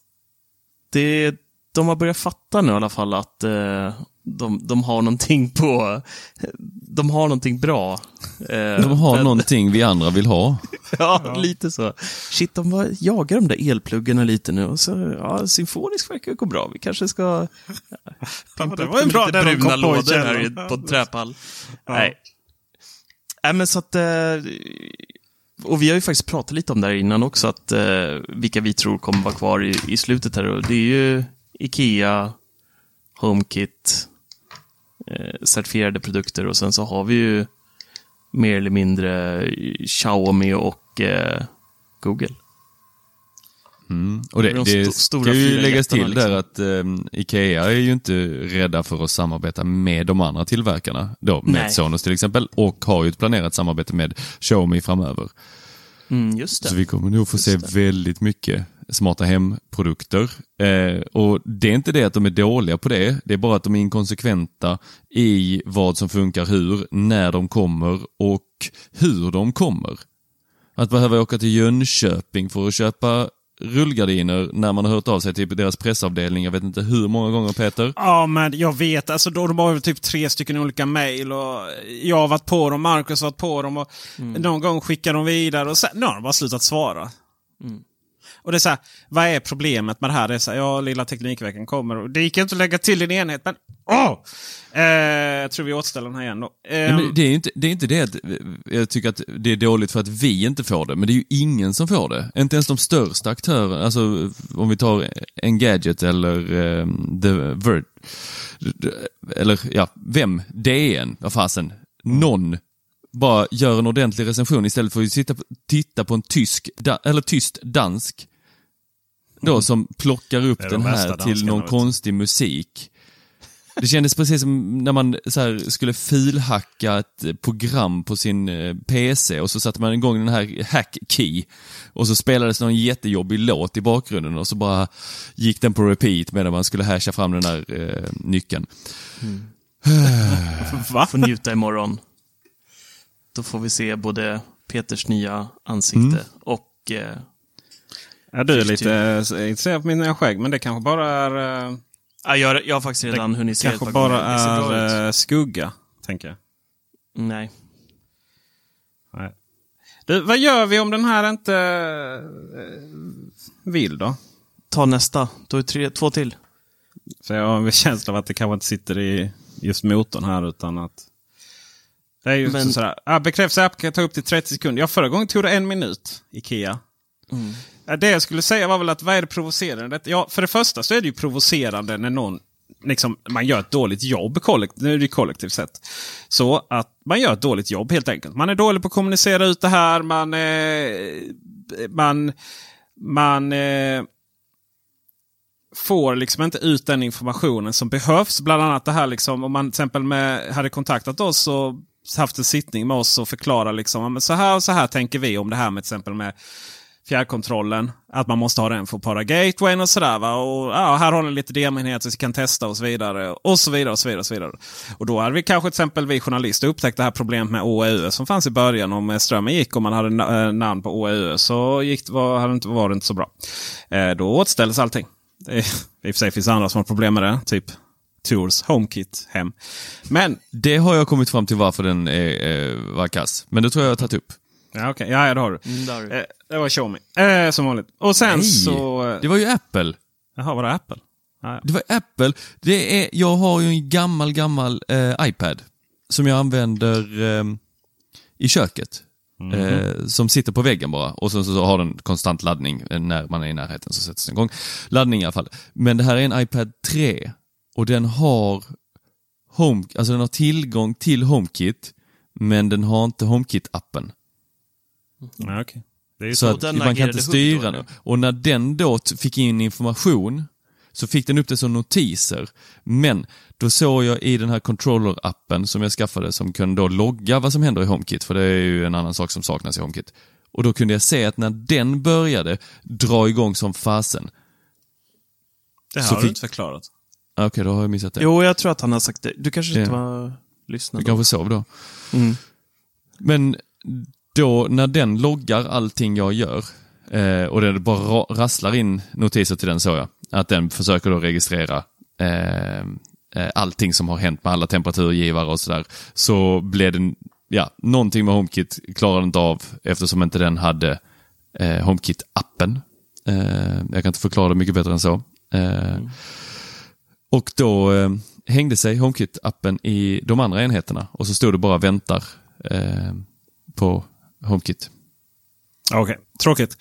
det, de har börjat fatta nu i alla fall att eh, de, de har någonting på... De har någonting bra. Eh, De har men- någonting vi andra vill ha. [laughs] Ja, lite så. Shit, de jagar de där elpluggarna lite nu. Och så, ja, symfonisk verkar gå bra. Vi kanske ska... Ja, [laughs] det var ju bra lite bruna kom på i lådor här i- på en träpall. Nej. Nej, men så att... Eh, och vi har ju faktiskt pratat lite om det här innan också, att eh, vilka vi tror kommer vara kvar i, i slutet här. Och det är ju Ikea, HomeKit, certifierade produkter och sen så har vi ju mer eller mindre Xiaomi och eh, Google. Och det, De det stora ska ju läggas till där att um, Ikea är ju inte rädda för att samarbeta med de andra tillverkarna. Då, med Nej. Sonos till exempel. Och har ju ett planerat samarbete med Xiaomi framöver. Mm, just det. Så vi kommer nog få se Just väldigt mycket smarta hemprodukter. Eh, och det är inte det att de är dåliga på det, det är bara att de är inkonsekventa i vad som funkar hur, när de kommer och hur de kommer. Att behöva åka till Jönköping för att köpa rullgardiner när man har hört av sig till deras pressavdelning, jag vet inte hur många gånger Peter. Ja, men jag vet. Alltså, då, de har väl typ tre stycken olika mejl. och Jag har varit på dem, Marcus har varit på dem. Och Någon gång skickar de vidare och sen nu har de bara slutat svara. Och det är så här, vad är problemet med det här? Det är så här, ja, lilla Teknikveckan kommer och det gick inte att lägga till din enhet. Men åh! Eh, jag tror vi återställer den här igen då. Eh, Nej, det, är inte, det är inte det att jag tycker att det är dåligt för att vi inte får det, men det är ju ingen som får det. Inte ens de största aktörerna, alltså om vi tar Engadget eller eh, The Vert, eller ja, vem? DN, vad fasen, någon bara gör en ordentlig recension istället för att sitta, titta på en tysk, eller tyst dansk, då som plockar upp är de den här till någon konstig musik. Det kändes precis som när man så här, skulle filhacka ett program på sin eh, PC och så satte man igång den här hack key och så spelades någon jättejobbig låt i bakgrunden och så bara gick den på repeat medan man skulle hasha fram den där eh, nyckeln. va? får njuta imorgon. Då får vi se både Peters nya ansikte och... Eh, Ja, du är lite eh, intresserad på min nya skägg, men det kanske bara är... Eh, ja, jag, jag har faktiskt redan hunnit se ett kanske par bara är eh, skugga, tänker jag. Nej. Nej. Du, vad gör vi om den här inte vill då? Ta nästa. Då är tre, två till. För jag har en känsla av att det kanske inte sitter i just motorn här utan att... Det är ju Men- sådär. Ah, bekräftelse kan ta upp till 30 sekunder. Ja, förra gången tog det en minut. Ikea. Ja, Eh, det jag skulle säga var väl att vad är det provocerande? Ja, för det första så är det ju provocerande när någon liksom, man gör ett dåligt jobb kollekt, nu är det ju kollektivt sett. Så att man gör ett dåligt jobb helt enkelt. Man är dålig på att kommunicera ut det här. Man, eh, man, man eh, får liksom inte ut den informationen som behövs. Bland annat det här liksom, om man till exempel med, hade kontaktat oss och haft en sittning med oss och förklara liksom, men så här och så här tänker vi om det här med till exempel med fjärrkontrollen. Att man måste ha den för att para gatewayn och sådär. Va? Och, ja, här har ni lite demenheter så vi kan testa och så vidare. Och så vidare och så vidare. Och så vidare. Och då hade vi kanske till exempel vi journalister upptäckt det här problemet med OEU som fanns i början. Om strömmen gick och man hade na- eh, namn på OEU så gick, det- var, hade inte, var det inte så bra. Eh, då återställdes allting. Det, är- I och för sig finns det andra som har problem med det. Typ Tours HomeKit hem. Men Det har jag kommit fram till varför den är, eh, var kass. Men det tror jag jag har tagit upp. Ja, okej. Ja, ja, det har du. Mm, det var Xiaomi. Eh, som vanligt. Och sen Nej, så... eh, det var ju Apple. Jaha, var det Apple? Ja, ja. Det var Apple. Det är, jag har ju en gammal, gammal eh, iPad som jag använder eh, i köket. Eh, som sitter på väggen bara och så, så har den konstant laddning eh, när man är i närheten så sätts den igång. Laddning i alla fall. Men det här är en iPad 3 och den har Home, alltså den har tillgång till HomeKit men den har inte HomeKit-appen. Ja, okej. Det är ju Så så. att den man kan inte styra den. Och när den då fick in information så fick den upp det som notiser. Men då såg jag i den här controller-appen som jag skaffade som kunde då logga vad som händer i HomeKit, för det är ju en annan sak som saknas i HomeKit. Och då kunde jag se att när den började dra igång som fasen, det här så har du fick- inte förklarat. okej då har jag missat det. Jo, jag tror att han har sagt det. Du kanske inte Ja. var lyssna. Du kanske sov då. Mm. Men då när den loggar allting jag gör eh, och det bara ra- rasslar in notiser till den så jag. Att den försöker då registrera eh, eh, allting som har hänt med alla temperaturgivare och sådär. Så blev det, ja, någonting med HomeKit klarade inte av eftersom inte den hade eh, HomeKit-appen. Eh, jag kan inte förklara det mycket bättre än så. Eh, Och då eh, hängde sig HomeKit-appen i de andra enheterna och så stod det bara väntar eh, på HomeKit. Okej, tråkigt.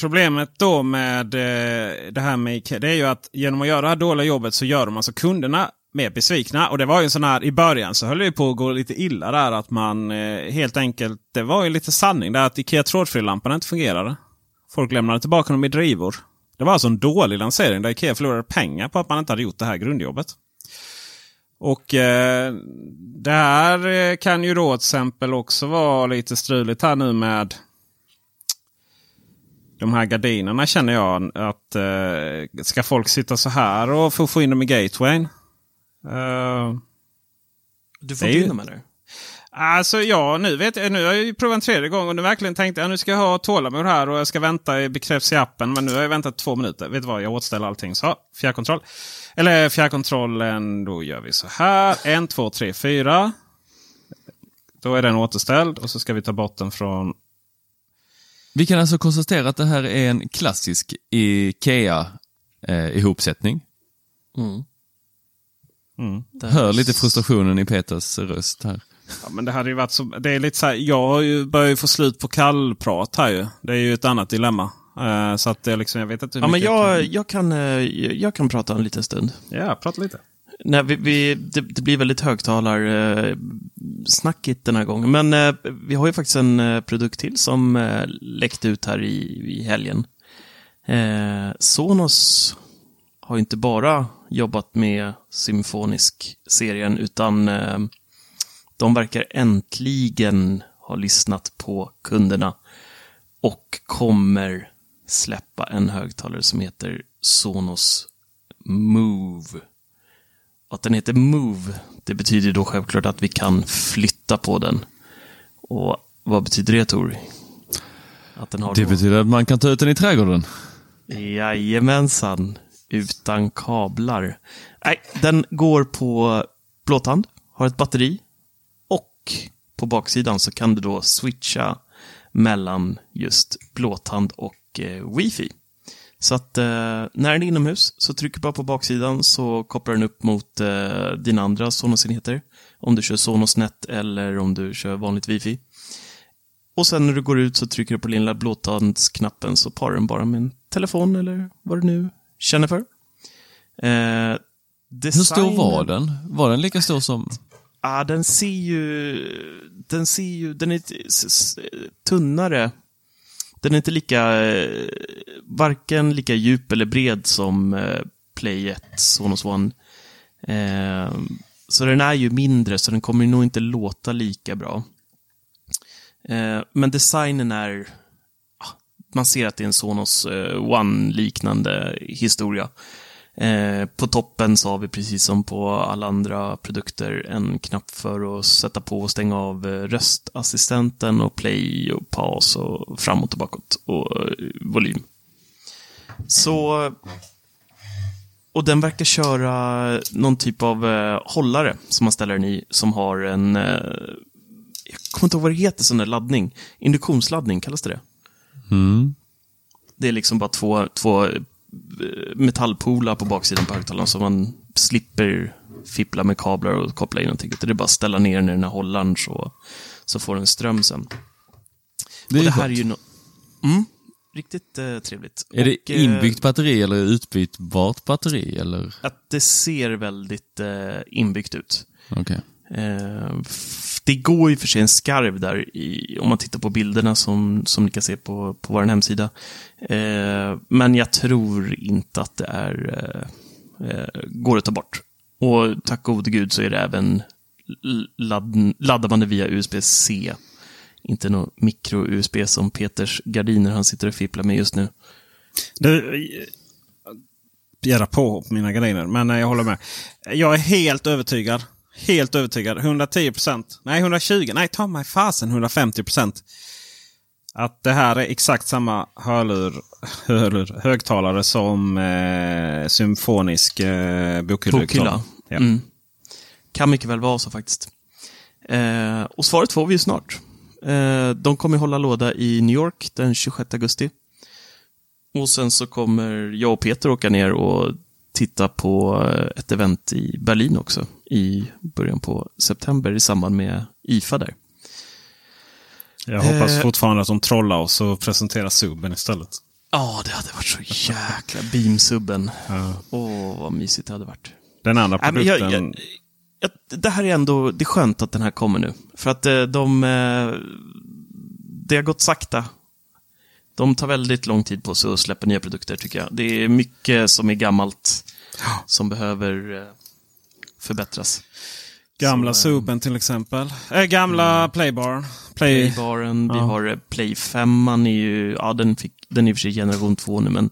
Problemet då med eh, det här med Ikea, det är ju att genom att göra det här dåliga jobbet så gör de alltså kunderna mer besvikna. Och det var ju en sån här, i början så höll det ju på att gå lite illa där att man eh, helt enkelt, det var ju lite sanning där att Ikea trådfri-lampan inte fungerade. Folk lämnade tillbaka dem i drivor. Det var alltså en dålig lansering där Ikea förlorade pengar på att man inte hade gjort det här grundjobbet. Och eh, det här eh, kan ju då till exempel också vara lite struligt här nu med de här gardinerna känner jag att eh, ska folk sitta så här och få, få in dem i gatewayn? Eh, Du får inte ju- in dem eller? Alltså ja, nu vet jag. Nu har jag ju provat en tredje gång och nu verkligen tänkte jag nu ska jag ha tålamod här och jag ska vänta i bekräfts i appen. Men nu har jag väntat två minuter. Vet du vad? Jag återställer allting. Så, fjärrkontroll. Eller fjärrkontrollen, då gör vi så här. En, två, tre, fyra. Då är den återställd och så ska vi ta bort den från... Vi kan alltså konstatera att det här är en klassisk IKEA eh, ihopsättning. Mm. Mm. Hör lite frustrationen i Peters röst här. Ja, men det hade ju varit så, det är lite så här, jag börjar ju få slut på kallprat här ju. Det är ju ett annat dilemma. Eh, så att det liksom, jag vet inte hur Ja, men jag, jag, kan, eh, jag kan prata en liten stund. Ja, prata lite. Nej, vi, vi, det, det blir väldigt högtalar eh, snackigt den här gången. Men eh, vi har ju faktiskt en produkt till som eh, läckte ut här i, i helgen. Eh, Sonos har ju inte bara jobbat med Symfonisk-serien, utan eh, de verkar äntligen ha lyssnat på kunderna och kommer släppa en högtalare som heter Sonos Move. Att den heter Move, det betyder då självklart att vi kan flytta på den. Och vad betyder det, Tor? Att den har Det då- betyder att man kan ta ut den i trädgården. Jajamensan, utan kablar. Nej, den går på blåtand, har ett batteri och på baksidan så kan du då switcha mellan just blåtand och eh, wifi. Så att eh, när den är inomhus så trycker du bara på baksidan så kopplar den upp mot eh, dina andra Sonos-enheter. Om du kör Sonos-net eller om du kör vanligt wifi. Och sen när du går ut så trycker du på den lilla blåtandsknappen så parar den bara med en telefon eller vad du nu känner för. Eh, Hur stor var den? Var den lika stor som... Ja, den ser ju... Den ser ju... Den är tunnare. Den är inte lika... eh, Varken lika djup eller bred som eh, Play 1, Sonos One. Eh, så den är ju mindre, så den kommer nog inte låta lika bra. Eh, men designen är... Ah, man ser att det är en Sonos eh, One-liknande historia. Eh, på toppen så har vi precis som på alla andra produkter en knapp för att sätta på och stänga av eh, röstassistenten och play och paus och framåt och bakåt och eh, volym. Så... Och den verkar köra någon typ av eh, hållare som man ställer den i som har en... Eh, jag kommer inte ihåg vad det heter, sån där laddning. Induktionsladdning, kallas det det? Mm. Det är liksom bara två, två metallpolar på baksidan på högtalaren så man slipper fippla med kablar och koppla in någonting. Utan det är bara att ställa ner den i den här hållaren så, så får den ström sen. Det är, och det här är skönt. ju no mm, riktigt eh, trevligt. Är det Och, eh, inbyggt batteri eller utbytbart batteri? Eller? Att det ser väldigt eh, inbyggt ut. Okej. Eh, det går ju för sig en skarv där, i, om man tittar på bilderna som, som ni kan se på, på vår hemsida. Eh, men jag tror inte att det är, eh, eh går att ta bort. Och tack gode gud så är det även ladd, laddar man det via USB-C. Inte någon micro-USB som Peters gardiner han sitter och fipplar med just nu. Du, eh, jag på på mina gardiner. Men jag håller med. Jag är helt övertygad. Helt övertygad. 110 procent. Nej, 120. Nej, ta mig fasen 150 procent. Att det här är exakt samma hörlur, hörlur, högtalare som eh, symfonisk eh. Bokhylla. Ja. Mm. Kan mycket väl vara så faktiskt. Eh, och svaret får vi ju snart. Eh, de kommer hålla låda i New York den 26 augusti. Och sen så kommer jag och Peter åka ner och titta på eh, ett event i Berlin också i början på september i samband med IFA där. Jag hoppas Eh. fortfarande att de trollar oss och presenterar subben istället. Ja, det hade varit så jäkla beamsubben. Åh, vad mysigt det hade varit. Den andra produkten. jag, jag, jag, det här är ändå, det är skönt att den här kommer nu. För att eh, de, eh, det har gått sakta. De tar väldigt lång tid på sig att släppa nya produkter tycker jag. Det är mycket som är gammalt som behöver eh, förbättras. Gamla Så, eh, Suben till exempel. Äh, gamla Playbar. Play... Playbaren, vi Ja. har eh, Play 5, är ju, ja den, fick, den är i och för sig generation 2 nu, men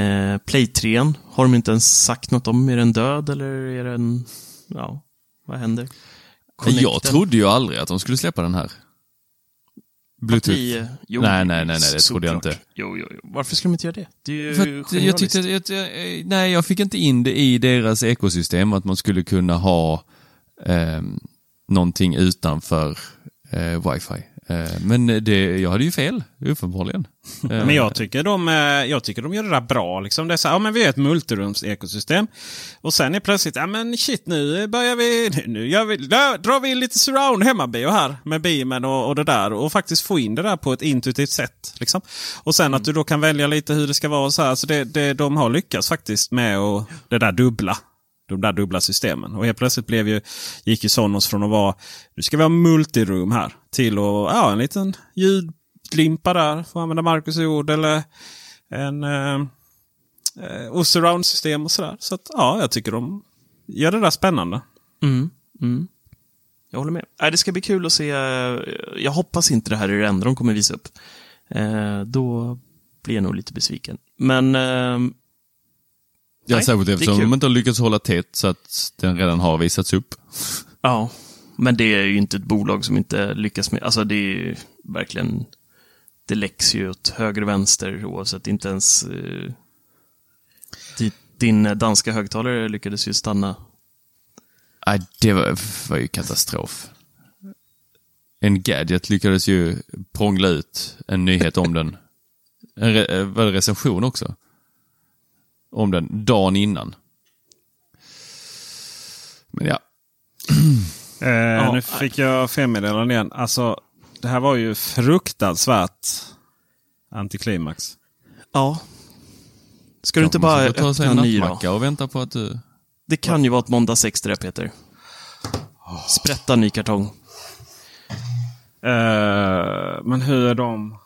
eh, Play 3 har de inte ens sagt något om. Är den död eller är den, ja, vad händer? Jag Connecten. trodde ju aldrig att de skulle släppa den här. Bluetooth. Eh, jo, Nej, nej, nej, nej, det trodde jag inte. Jo, jo, jo. Varför skulle de inte göra det? Det är ju För jag tyckte att, jag- nej, jag fick inte in det i deras ekosystem att man skulle kunna ha eh, någonting utanför eh, wifi. Eh, men det, jag hade ju fel, uppenbarligen. [laughs] Men jag tycker, de, eh, jag tycker de gör det där bra. Liksom. Det är så här, ja, men vi är ett multirums-ekosystem. Och sen är plötsligt, ja men shit nu börjar vi, [laughs] nu gör vi, där drar vi in lite surround hemmabio här med beamen och, och det där. Och faktiskt få in det där på ett intuitivt sätt. Liksom. Och sen att du då kan välja lite hur det ska vara. och Så här. Så det, det, de har lyckats faktiskt med och det där dubbla. De där dubbla systemen. Och helt plötsligt blev ju, gick ju Sonos från att vara, nu ska vi ha multirum här, till att, ja en liten ljudlimpa där, för att använda Marcus ord. Eller en eh, eh, och surround-system och sådär. Så att, ja, jag tycker de gör det där spännande. Mm, mm. Jag håller med. Nej, det ska bli kul att se. eh, Jag hoppas inte det här är det enda de kommer visa upp. Eh, då blir jag nog lite besviken. Men ehm, ja, nej, särskilt det är eftersom de inte har lyckats hålla tätt så att den redan har visats upp. Ja, men det är ju inte ett bolag som inte lyckas med, alltså det är ju verkligen, det läcks ju åt höger och vänster oavsett, inte ens eh, din danska högtalare lyckades ju stanna. Nej, det var, var ju katastrof. En gadget lyckades ju prångla ut en nyhet om den. En re, eh, var det recension också? Om den dagen innan. Men ja, [clears throat] Eh, nu fick jag felmeddelande igen. Alltså, det här var ju fruktansvärt antiklimax. Ja. Ska du inte bara öppna en ny nattmacka och vänta på att du... Det kan ju vara ett måndag extra, Peter. Sprätta ny kartong. Eh, men hur är de?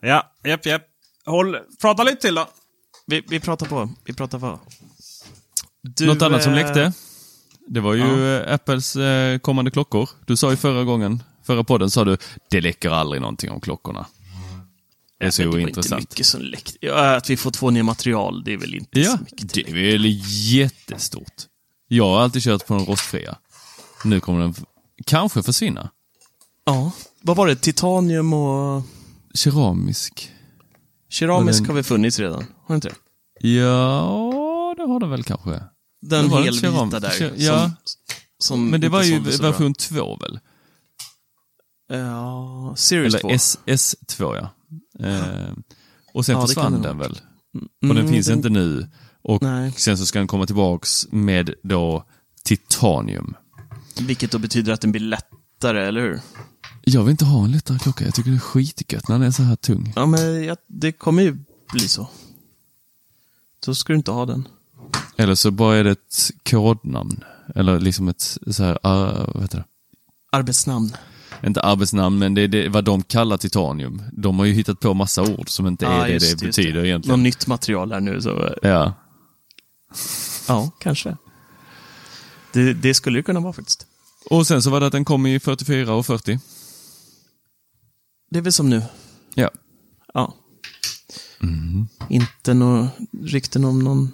Ja, japp, japp. Håll, prata lite till då. Vi, vi pratar på. Vi pratar på. Du, Något annat som eh, läckte? Det var ju eh, Apples eh, kommande klockor. Du sa ju förra gången, förra podden sa du, det läcker aldrig någonting om klockorna. Det är så men det var inte ointressant. mycket som läckte. Ja, att vi får två nya material, det är väl inte Ja, så mycket. det är väl jättestort. Jag har alltid kört på den rostfria. Nu kommer den kanske försvinna. Ja. Vad var det? Titanium och Keramisk. keramisk den- har väl funnits redan? Har det inte det? Ja, det har den väl kanske. Den Det var helvita där. ke- ja. Som, som Men det var ju version 2 väl? Ja, Series Eller 2. S, S2 ja. Eh, och sen Ja, försvann den väl? Och den Mm, finns inte nu. Och Nej. sen så ska den komma tillbaks med då titanium. Vilket då betyder att den blir lättare, eller hur? Jag vill inte ha en lättare klocka. Jag tycker det är skitgött när den är så här tung. Ja, men jag, det kommer ju bli så. Då ska du inte ha den. Eller så bara är det ett kodnamn. Eller liksom ett så här, uh, vad heter det? Arbetsnamn. Inte arbetsnamn, men det är det, vad de kallar titanium. De har ju hittat på massa ord som inte är Ja, det just det betyder egentligen. Något nytt material här nu, så Ja. ja, kanske. Det, det skulle det kunna vara faktiskt. Och sen så var det att den kom i 44 och 40. Det är väl som nu. Ja. Ja. Mm. Inte några rykten om någon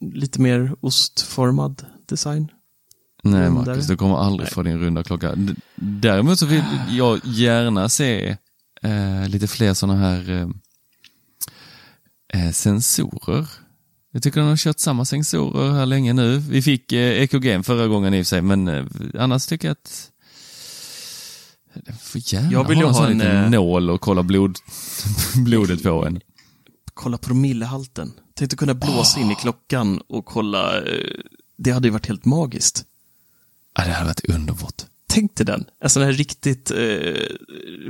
lite mer ostformad design. Nej. Marcus, du kommer aldrig få din runda klocka. D- Däremot så vill jag gärna se eh, lite fler sådana här eh, eh, sensorer. Jag tycker de har kört samma sensorer här länge nu. Vi fick eh, EKG förra gången i och för sig, men eh, annars tycker jag att Jag vill ju ha en ha sån en, liten eh, nål och kolla blod, [laughs] blodet på en. Kolla promillehalten. Tänkte kunna blåsa in i klockan och kolla. eh, Det hade ju varit helt magiskt. Ja, det hade varit underbart. Tänk dig den. En sån här riktigt, eh,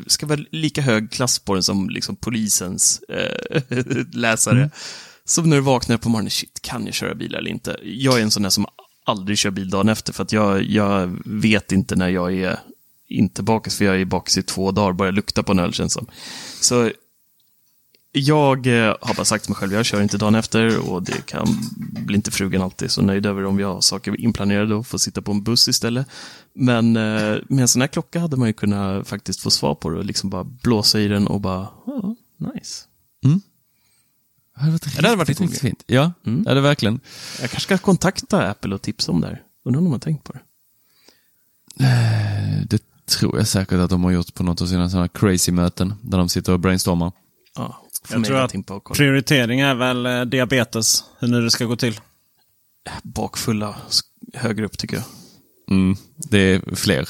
ska vara lika hög klass på den som liksom polisens eh, [laughs] läsare. Som när du vaknar på morgonen, shit, kan jag köra bil eller inte? Jag är en sån där som aldrig kör bil dagen efter, för att jag, jag vet inte när jag är inte bakis, för jag är bakis i två dagar, bara jag luktar på en öl känns som. Så jag eh, har bara sagt till mig själv, jag kör inte dagen efter och det kan bli inte frugan alltid så nöjd över om vi har saker inplanerade och får sitta på en buss istället. Men eh, med en sån här klocka hade man ju kunnat faktiskt få svar på det och liksom bara blåsa i den och bara, ja, nice. Det hade varit riktigt, det hade varit riktigt, fint. Ja, Mm. det hade verkligen. Jag kanske ska kontakta Apple och tipsa om det här. Undrar om de har tänkt på det. Det tror jag säkert att de har gjort på något av sina sådana crazy-möten där de sitter och brainstormar. Ja, får Jag tror att och kolla. prioritering är väl eh, diabetes, hur nu det ska gå till. Bakfulla högre upp tycker jag. Mm, det är fler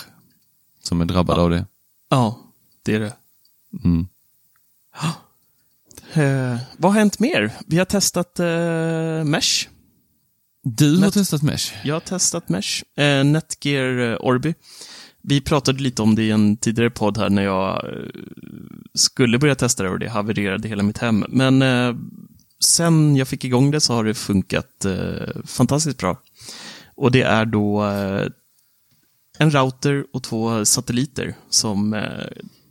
som är drabbade av det. Ja, det är det. Mm. [gasps] Eh, vad har hänt mer? Vi har testat eh, Mesh. Du har Net- testat Mesh. Jag har testat Mesh. Eh, Netgear eh, Orbi. Vi pratade lite om det i en tidigare podd här när jag eh, skulle börja testa det och det havererade hela mitt hem. Men eh, sen jag fick igång det så har det funkat eh, fantastiskt bra. Och det är då eh, en router och två satelliter som eh,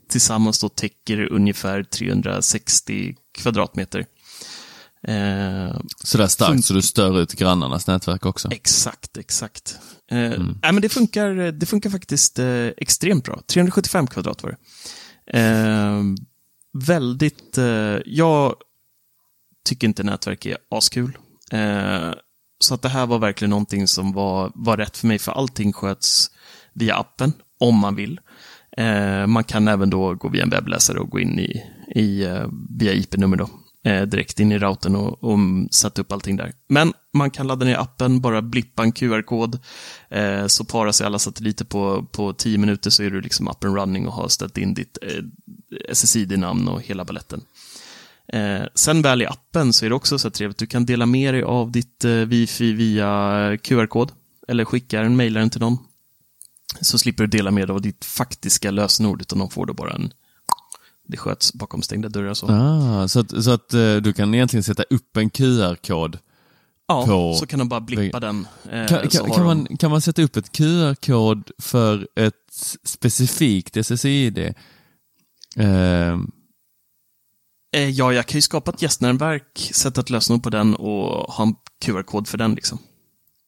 tillsammans då täcker ungefär 360 kvadratmeter. Eh, Sådär starkt så du stör ut grannarnas nätverk också. Exakt, exakt. Eh, nej, men det, funkar, det funkar faktiskt eh, extremt bra. 375 kvadrat var det. Eh, väldigt... Eh, jag tycker inte nätverk är askul. Så att det här var verkligen någonting som var, var rätt för mig, för allting sköts via appen, om man vill. Man kan även då gå via en webbläsare och gå in i, i via IP-nummer då, eh, direkt in i routern och, och sätta upp allting där. Men man kan ladda ner appen, bara blippa en QR-kod, eh, så parar sig alla satelliter på, på tio minuter så är du liksom up and running och har ställt in ditt eh, SSID-namn och hela balletten. Eh, sen väl i appen så är det också så trevligt, du kan dela med dig av ditt eh, wifi via eh, QR-kod, eller skicka den, mejla den till någon. Så slipper du dela med dig av ditt faktiska lösenord, utan de får då bara en... Det sköts bakom stängda dörrar så. Ah, så att, så att eh, du kan egentligen sätta upp en QR-kod. Ja, på- så kan de bara blippa den. Eh, Kan, kan, kan, man, kan man sätta upp ett QR-kod för ett specifikt SSID? Eh, Eh, ja, jag kan ju skapa ett gästnätverk, sätta ett lösenord på den och ha en QR-kod för den liksom.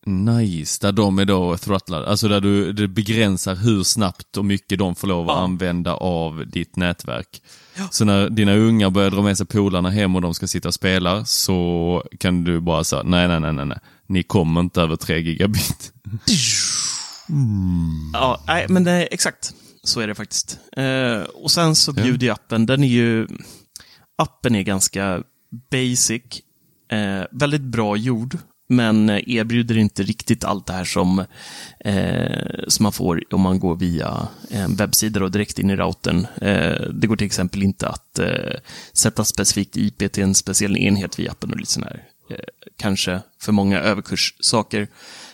Nice, där de är då throttlade. Alltså där du det begränsar hur snabbt och mycket de får lov att Ja. använda av ditt nätverk. Så när dina ungar börjar dra med sig polarna hem och de ska sitta och spela så kan du bara säga nej, nej, nej, nej, nej. Ni kommer inte över 3 gigabit. Ja, nej, men eh, exakt. Så är det faktiskt. Eh, och sen så bjuder ju appen, den är ju... Appen är ganska basic, eh, väldigt bra gjord, men eh, erbjuder inte riktigt allt det här som, eh, som man får om man går via eh, en webbsida och direkt in i routern. Eh, det går till exempel inte att eh, sätta specifikt IP till en speciell enhet via appen och lite sådana här, eh, kanske för många överkurssaker.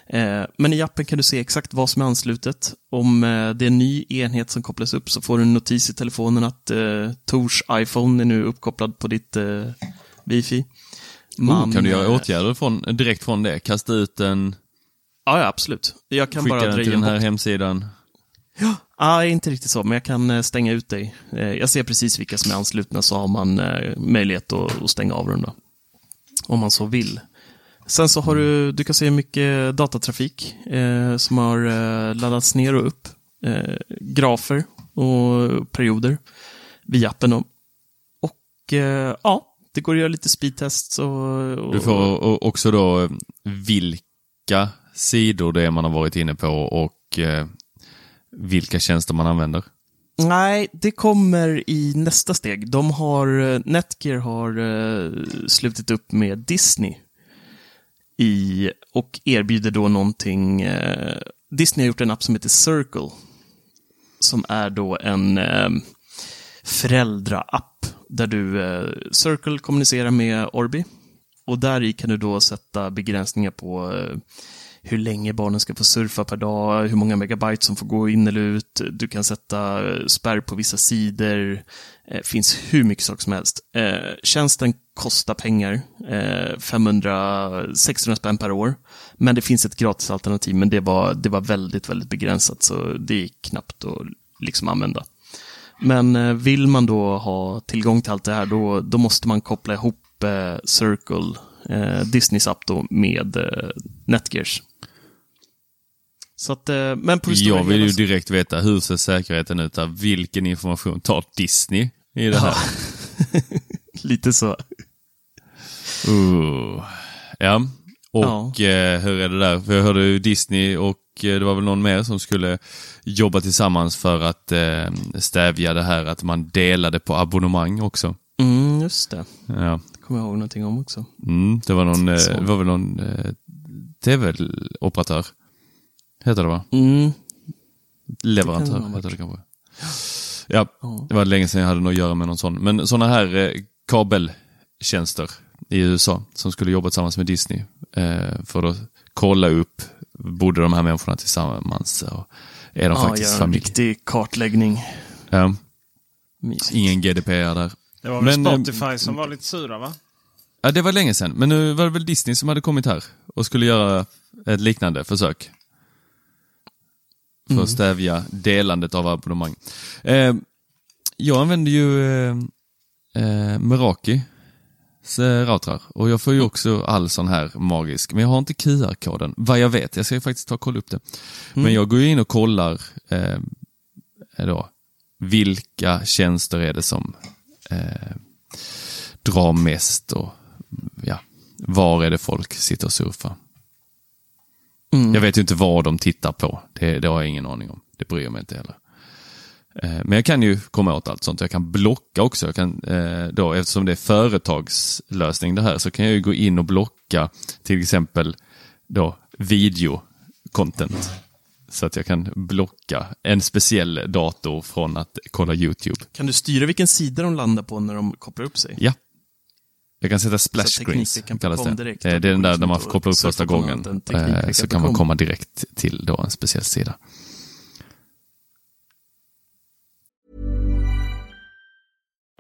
Eh, Men i appen kan du se exakt vad som är anslutet. Om eh, det är en ny enhet som kopplas upp så får du en notis i telefonen att eh, Tors iPhone är nu uppkopplad på ditt eh, wifi. oh, kan du göra åtgärder från, direkt från det? Kasta ut den, Ja, ja, absolut. Jag kan skicka bara den till den här bort. hemsidan. Ja, inte riktigt så, men jag kan eh, stänga ut dig. Eh, Jag ser precis vilka som är anslutna, så har man eh, möjlighet att, stänga av dem då. Om man så vill. Sen så har du, du kan se mycket datatrafik eh, som har eh, laddats ner och upp. Eh, grafer och perioder via appen. Och eh, ja, det går att göra lite speedtests och, och... Du får också då eh, vilka sidor det är man har varit inne på och eh, vilka tjänster man använder. Nej, det kommer i nästa steg. De har, eh, Netgear har eh, slutit upp med Disney i, och erbjuder då någonting. Eh, Disney har gjort en app som heter Circle. Som är då en eh, föräldraapp där du eh, Circle kommunicerar med Orbi. Och där i kan du då sätta begränsningar på eh, hur länge barnen ska få surfa per dag, hur många megabyte som får gå in eller ut. Du kan sätta eh, spärr på vissa sidor. Det finns hur mycket saker som helst. Eh, tjänsten kostar pengar, eh, 500-600 spänn per år. Men det finns ett gratisalternativ, men det var, det var väldigt, väldigt begränsat, så det är knappt att liksom använda. Men eh, vill man då ha tillgång till allt det här, då, då måste man koppla ihop eh, Circle, eh, Disneys app då, med eh, Netgears. Så att, eh, men på Jag vill ju direkt veta hur ser säkerheten ut där? Vilken information tar Disney i det här? [laughs] Lite så. Uh. Ja, och eh, hur är det där? För jag hörde ju Disney och det var väl någon mer som skulle jobba tillsammans för att eh, stävja det här att man delade på abonnemang också. Mm, just det. Ja. Det kommer jag ihåg någonting om också. Mm, det var någon, eh, det var väl någon eh, tv-operatör. Heter det va? Mm, Leverantör Det heter det kanske. Ja, det var länge sedan jag hade något att göra med någon sån. Men sådana här eh, kabeltjänster i USA som skulle jobba tillsammans med Disney eh, för att kolla upp, bodde de här människorna tillsammans och är de ja, faktiskt göra en familj? riktig kartläggning. Ja, Mysigt. ingen GDPR där. Det var väl Men, eh, Spotify som var lite sura va? Ja, det var länge sedan, men nu var det väl Disney som hade kommit här och skulle göra ett liknande försök. För att stävja delandet av abonnemang. Eh, jag använder ju eh, eh, Meraki routrar och jag får ju också all sån här magisk, men jag har inte QR-koden. Vad jag vet, jag ska ju faktiskt ta och kolla upp det. Men jag går ju in och kollar eh, då, vilka tjänster är det som eh, drar mest och ja, var är det folk sitter och surfar. Mm. Jag vet ju inte vad de tittar på. Det, det har jag ingen aning om. Det bryr jag mig inte heller. Eh, Men jag kan ju komma åt allt sånt. Jag kan blocka också. Jag kan, eh, då, eftersom det är företagslösning det här så kan jag ju gå in och blocka till exempel då video-content. Så att jag kan blocka en speciell dator från att kolla YouTube. Kan du styra vilken sida de landar på när de kopplar upp sig? Ja. Jag kan sätta splash screens, kallas det. direkt. Eh, Det är den där när man kopplar upp första gången. Så kan man kom. komma direkt till då en speciell sida.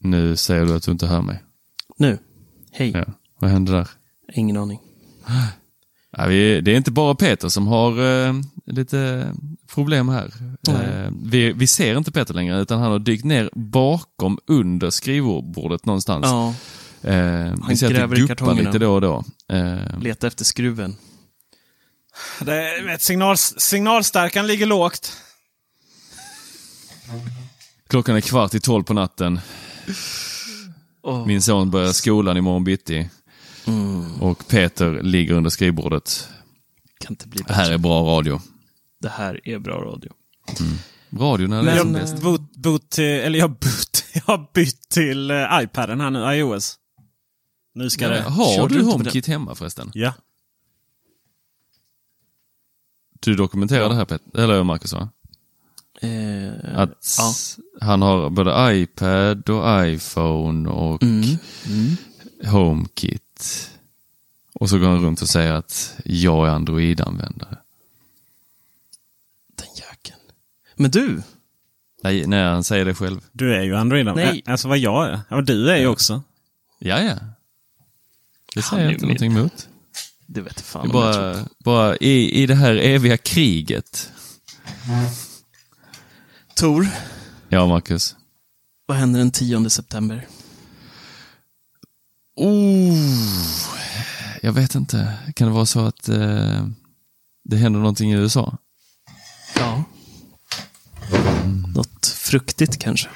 Nu säger du att du inte hör mig. Nu. Hej. Ja. Vad hände där? Ingen aning. [gasps] Ja, vi, det är inte bara Peter som har eh, lite problem här. Eh, vi, vi ser inte Peter längre utan han har dykt ner bakom under skrivbordet någonstans. Ja. Eh, Han vi ser att gräver det i kartongerna. lite då och då. Eh, Leta efter skruven. Det är, vet, signal, signalstärkan ligger lågt. klockan är kvart i tolv på natten. Åh. Min son börjar skolan imorgon bitti. Mm. Och Peter ligger under skrivbordet. Kan inte bli Det här är bra radio. Det här är bra radio. Radio när det är som Jag, bäst. boot, boot till, eller jag, boot, [laughs] jag har bytt till uh, iPaden här nu, iOS. Nu ska det... Har du HomeKit hemma förresten? Ja. Du dokumenterar det här Peter, eller Marcus va? Eh, Att ja. han har både iPad och iPhone och Mm. Mm. HomeKit. Och så går han runt och säger att jag är Android-användare. Den jäkeln. Men du, Nej, nej, han säger det själv. Du är ju Android. Nej. Alltså vad jag är. Ja, du är ju också. Ja, ja. Det säger jag inte någonting emot. det vet Det fan bara, bara i, i det här eviga kriget. Tor, Ja, Marcus. vad händer den 10 september? Oh, jag vet inte. Kan det vara så att eh, det händer någonting i USA? Ja. Något fruktigt kanske.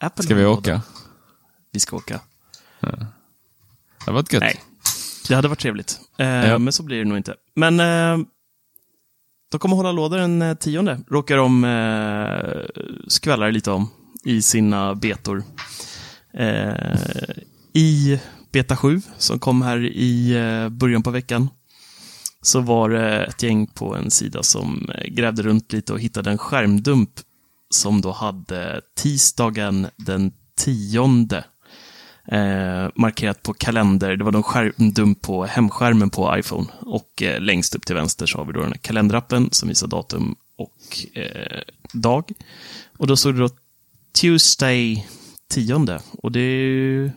Apple Ska vi åka? Vi ska åka. Det hade varit gött. Nej, det hade varit trevligt. Eh, Ja. Men så blir det nog inte. Men eh, de kommer hålla låda den eh, tionde. Råkar de eh, skvallra lite om i sina betor. Eh, I beta 7, som kom här i eh, början på veckan, så var det ett gäng på en sida som eh, grävde runt lite och hittade en skärmdump som då hade tisdagen den tionde eh, markerat på kalender. Det var någon skärmdump på hemskärmen på iPhone. Och eh, längst upp till vänster så har vi då den här kalenderappen som visar datum och eh, dag. Och då stod det då Tuesday 10. Och det är ju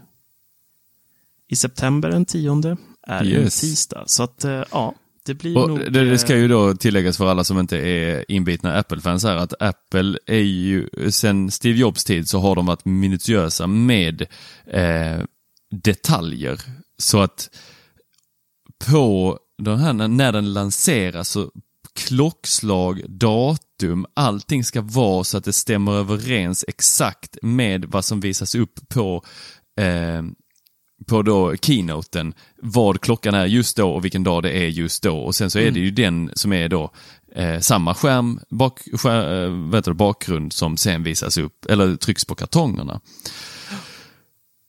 i september den 10 är Yes. en tisdag. Så att, eh, ja, det blir Och nog... det, det ska eh, ju då tilläggas för alla som inte är inbitna Apple-fans här att Apple är ju, sen Steve Jobs tid så har de varit minutiösa med eh, detaljer. Så att på den här, när den lanseras så klockslag, datum, allting ska vara så att det stämmer överens exakt med vad som visas upp på eh, på då keynoten vad klockan är just då och vilken dag det är just då. Och sen så är det ju den som är då eh, samma skärm, bak, skär, heter det, bakgrund som sen visas upp eller trycks på kartongerna.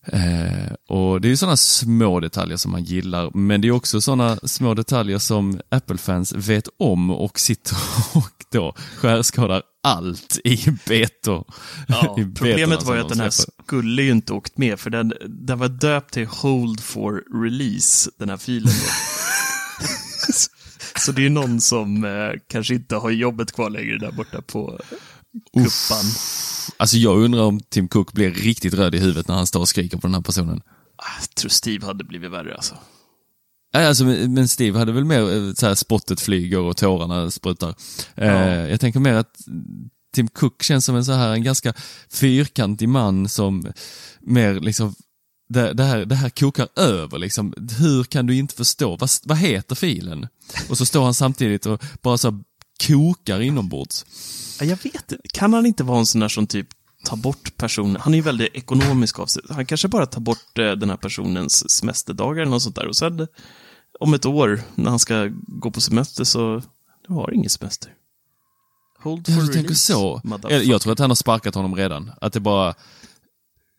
Eh, och Det är ju sådana små detaljer som man gillar, men det är också sådana små detaljer som Apple-fans vet om och sitter [laughs] och då skärskadar allt i betor. Ja, [laughs] i problemet var ju de att den här släpper. skulle ju inte åkt med, för den, den var döpt till Hold for Release, den här filen. [laughs] Så det är någon som eh, kanske inte har jobbet kvar längre där borta på kuppan. Alltså jag undrar om Tim Cook blir riktigt röd i huvudet när han står och skriker på den här personen. Ah, Jag tror Steve hade blivit värre alltså. Alltså, men Steve hade väl mer eh, så här spottet flyger och tårarna sprutar. Eh, jag tänker mer att Tim Cook känns som en så här en ganska fyrkantig man som mer liksom det, det, här, det här kokar över liksom. Hur kan du inte förstå? Vad, vad heter filen? Och så står han samtidigt och bara så kokar inombords. Ja, Jag vet inte. Kan han inte vara en sån där som typ tar bort personen? Han är ju väldigt ekonomisk av sig. Han kanske bara tar bort eh, den här personens semesterdagar eller något sånt där. Och sen om ett år när han ska gå på semester så du har ingen semester. Hold for Ja, du tänker release, så. motherfucker. Jag tror att han har sparkat honom redan. Att det bara...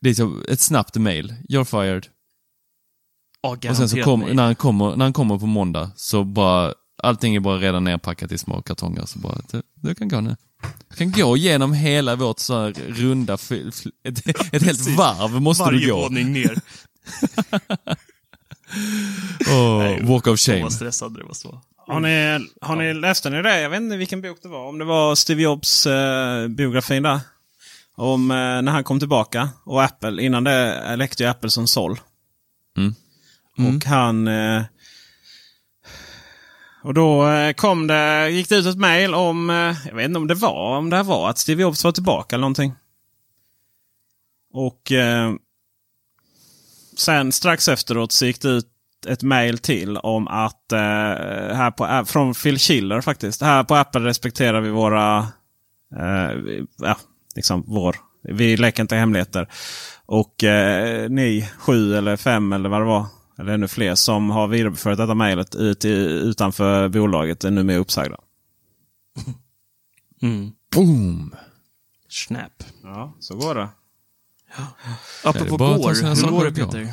Det är så ett snabbt mail. You're fired. Ja, Och sen så kom, när, han kommer, när han kommer på måndag så bara... Allting är bara redan nerpackat i små kartonger. Så bara, du, du kan gå nu. Du kan gå igenom hela vårt så här runda... Ett, ett helt Precis. varv måste Varje du gå. våning ner. [laughs] Åh, Nej, walk of Så shame. vad stressad det måste vara. Har ni, har ni läste ni det? Jag vet inte vilken bok det var. Om det var Steve Jobs eh, biografin där. Om eh, när han kom tillbaka. Och Apple. Innan det läckte ju Apple som såll. Mm. Och han... Eh, och då eh, kom det, gick det ut ett mejl om, eh, jag vet inte om det var, om det här var att Steve Jobs var tillbaka eller någonting. Och eh, sen strax efteråt så gick det ut ett mejl till om att eh, här på, från Phil Schiller faktiskt. Här på Apple respekterar vi våra, eh, ja, liksom vår, vi läcker inte hemligheter. Och eh, ni sju eller fem eller vad det var, eller ännu fler som har vidarebefört detta mejlet ut, utanför bolaget är nu med uppsagda. Mm. Boom! Snap. Ja, så går det. Apropå bara att ta går, hur går det. Peter?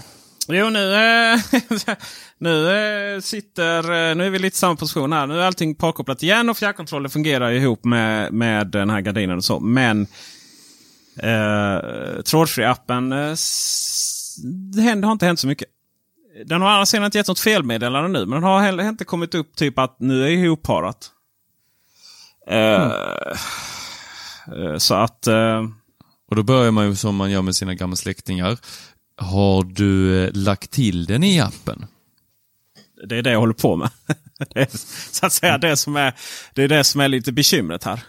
Jo, nu, eh, [laughs] nu eh, sitter... eh, Nu är vi lite i samma position här. Nu är allting parkopplat igen och fjärrkontrollen fungerar ihop med, med den här gardinen och så. Men trådfri-appen, eh, s- det har inte hänt så mycket. Den har å andra sidan inte gett något felmeddelande nu, men den har heller inte kommit upp typ att nu är det ihopparat. Eh, eh, Så att... eh, Och då börjar man ju som man gör med sina gamla släktingar. Har du lagt till den i appen? Det är det jag håller på med. Det [laughs] är, så att säga det som är, det är det som är lite bekymret här.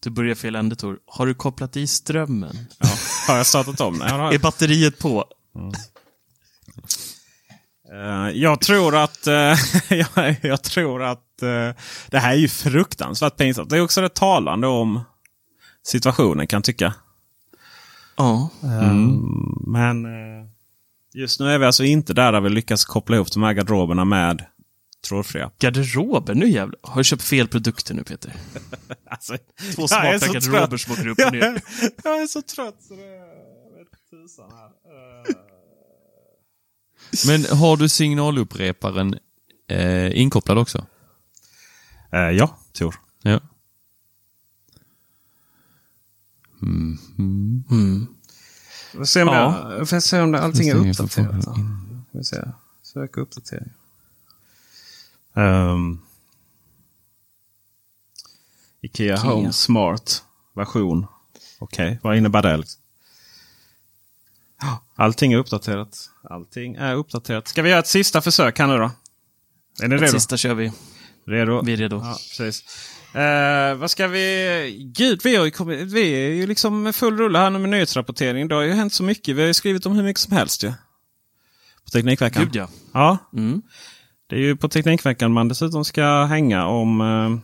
Du börjar fel ände Tor. Har du kopplat i strömmen? Ja, har jag startat om? Nej, har- [laughs] Är batteriet på? Eh, jag tror att, eh, [laughs] jag, jag tror att eh, det här är ju fruktansvärt pinsamt. Det är också rätt talande om situationen kan jag tycka. Ja. Men eh, just nu är vi alltså inte där, där vi lyckas koppla ihop de här garderoberna med trådfria. Garderober? Nu jävlar. Har du köpt fel produkter nu Peter? [laughs] Alltså, Två jag är smarta garderober som åker upp jag, och ner. är, [laughs] jag är så trött så det jag vet tusan här. Men har du signaluppreparen eh, inkopplad också? Eh, ja, Tor. Ja. Får se om, Ja. det, får jag se om det, allting är uppdaterat. Får vi se. Söka uppdatering. Um, Ikea, Ikea. Home Smart version. Okej, vad innebär det? Allting är uppdaterat. Allting är uppdaterat. Ska vi göra ett sista försök här nu då? Är ni Ett redo? sista kör vi. Redo? Vi är redo. Ja, precis. Eh, vad ska vi... Gud, vi, har ju kommit, vi är ju liksom med full rulle här nu med nyhetsrapportering. Det har ju hänt så mycket. Vi har ju skrivit om hur mycket som helst ju. På Teknikveckan. Gud ja. Ja, Mm. det är ju på Teknikveckan man dessutom ska hänga om... eh,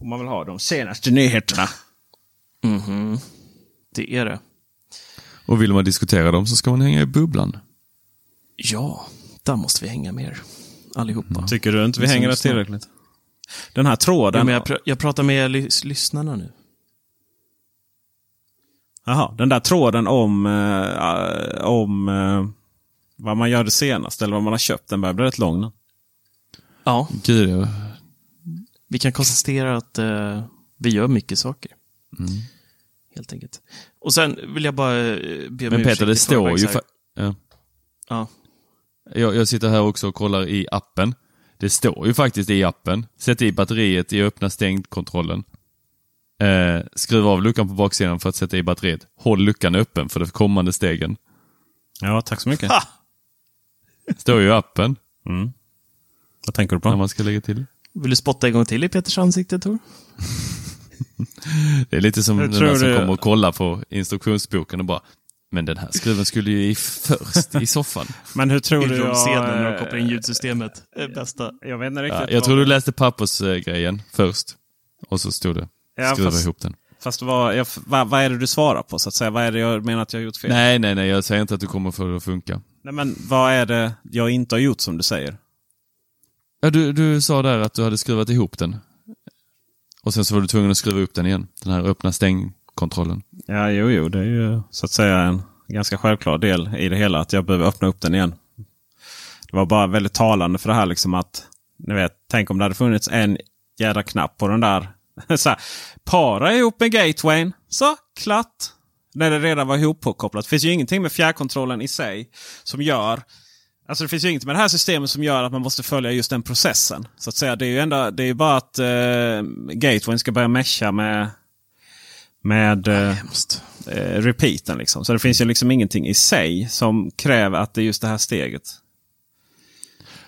om man vill ha de senaste nyheterna. Mhm. Det är det. Och vill man diskutera dem så ska man hänga i bubblan. Ja, där måste vi hänga mer. Allihopa. Tycker du inte vi hänger där tillräckligt? Den här tråden. Ja, men jag, pr jag pratar med lys lyssnarna nu. Jaha, den där tråden om, eh, om eh, vad man gör det senast eller vad man har köpt. Den börjar bli rätt lång nu. Ja, Gud, ja. vi kan konstatera att eh, vi gör mycket saker. Mm. Helt enkelt. Och sen vill jag bara eh, be om Men Peter, det står ju... Ja. Ja. Jag, jag sitter här också och kollar i appen. Det står ju faktiskt i appen. Sätt i batteriet i öppna stängd-kontrollen. Eh, skruva av luckan på baksidan för att sätta i batteriet. Håll luckan öppen för de kommande stegen. Ja, tack så mycket. Ha! Står ju i appen Mm. Vad tänker du när på? man ska lägga till. Vill du spotta en gång till i Peters ansikte, Tor? Det är lite som Jag den där som det- kommer och kollar på instruktionsboken och bara Men den här skruven skulle ju i först i soffan. [laughs] Men hur tror du Sedeln när jag... de kopplar in ljudsystemet. Bästa. Jag vet inte Ja, riktigt. jag vad- tror du läste pappersgrejen först. Och så stod det Ja, skruva fast- ihop den. Fast vad, jag, vad, vad är det du svarar på så att säga? Vad är det jag menar att jag har gjort fel? Nej, nej, nej. Jag säger inte att du kommer få det att funka. Nej, men vad är det jag inte har gjort som du säger? Ja, du, du sa där att du hade skruvat ihop den. Och sen så var du tvungen att skruva upp den igen. Den här öppna stängkontrollen. Ja, jo, jo, det är ju så att säga en ganska självklar del i det hela att jag behöver öppna upp den igen. Det var bara väldigt talande för det här liksom att ni vet, tänk om det hade funnits en jädra knapp på den där. [laughs] så här, para ihop med gatewayn. Så, klart. När det redan var ihopkopplat. Det finns ju ingenting med fjärrkontrollen i sig som gör Alltså det finns ju inget med det här systemet som gör att man måste följa just den processen. Så att säga, det är ju ändå, det är bara att eh, gatewayn ska börja mesha med med eh, eh, repeaten. Liksom. Så det finns ju liksom ingenting i sig som kräver att det är just det här steget.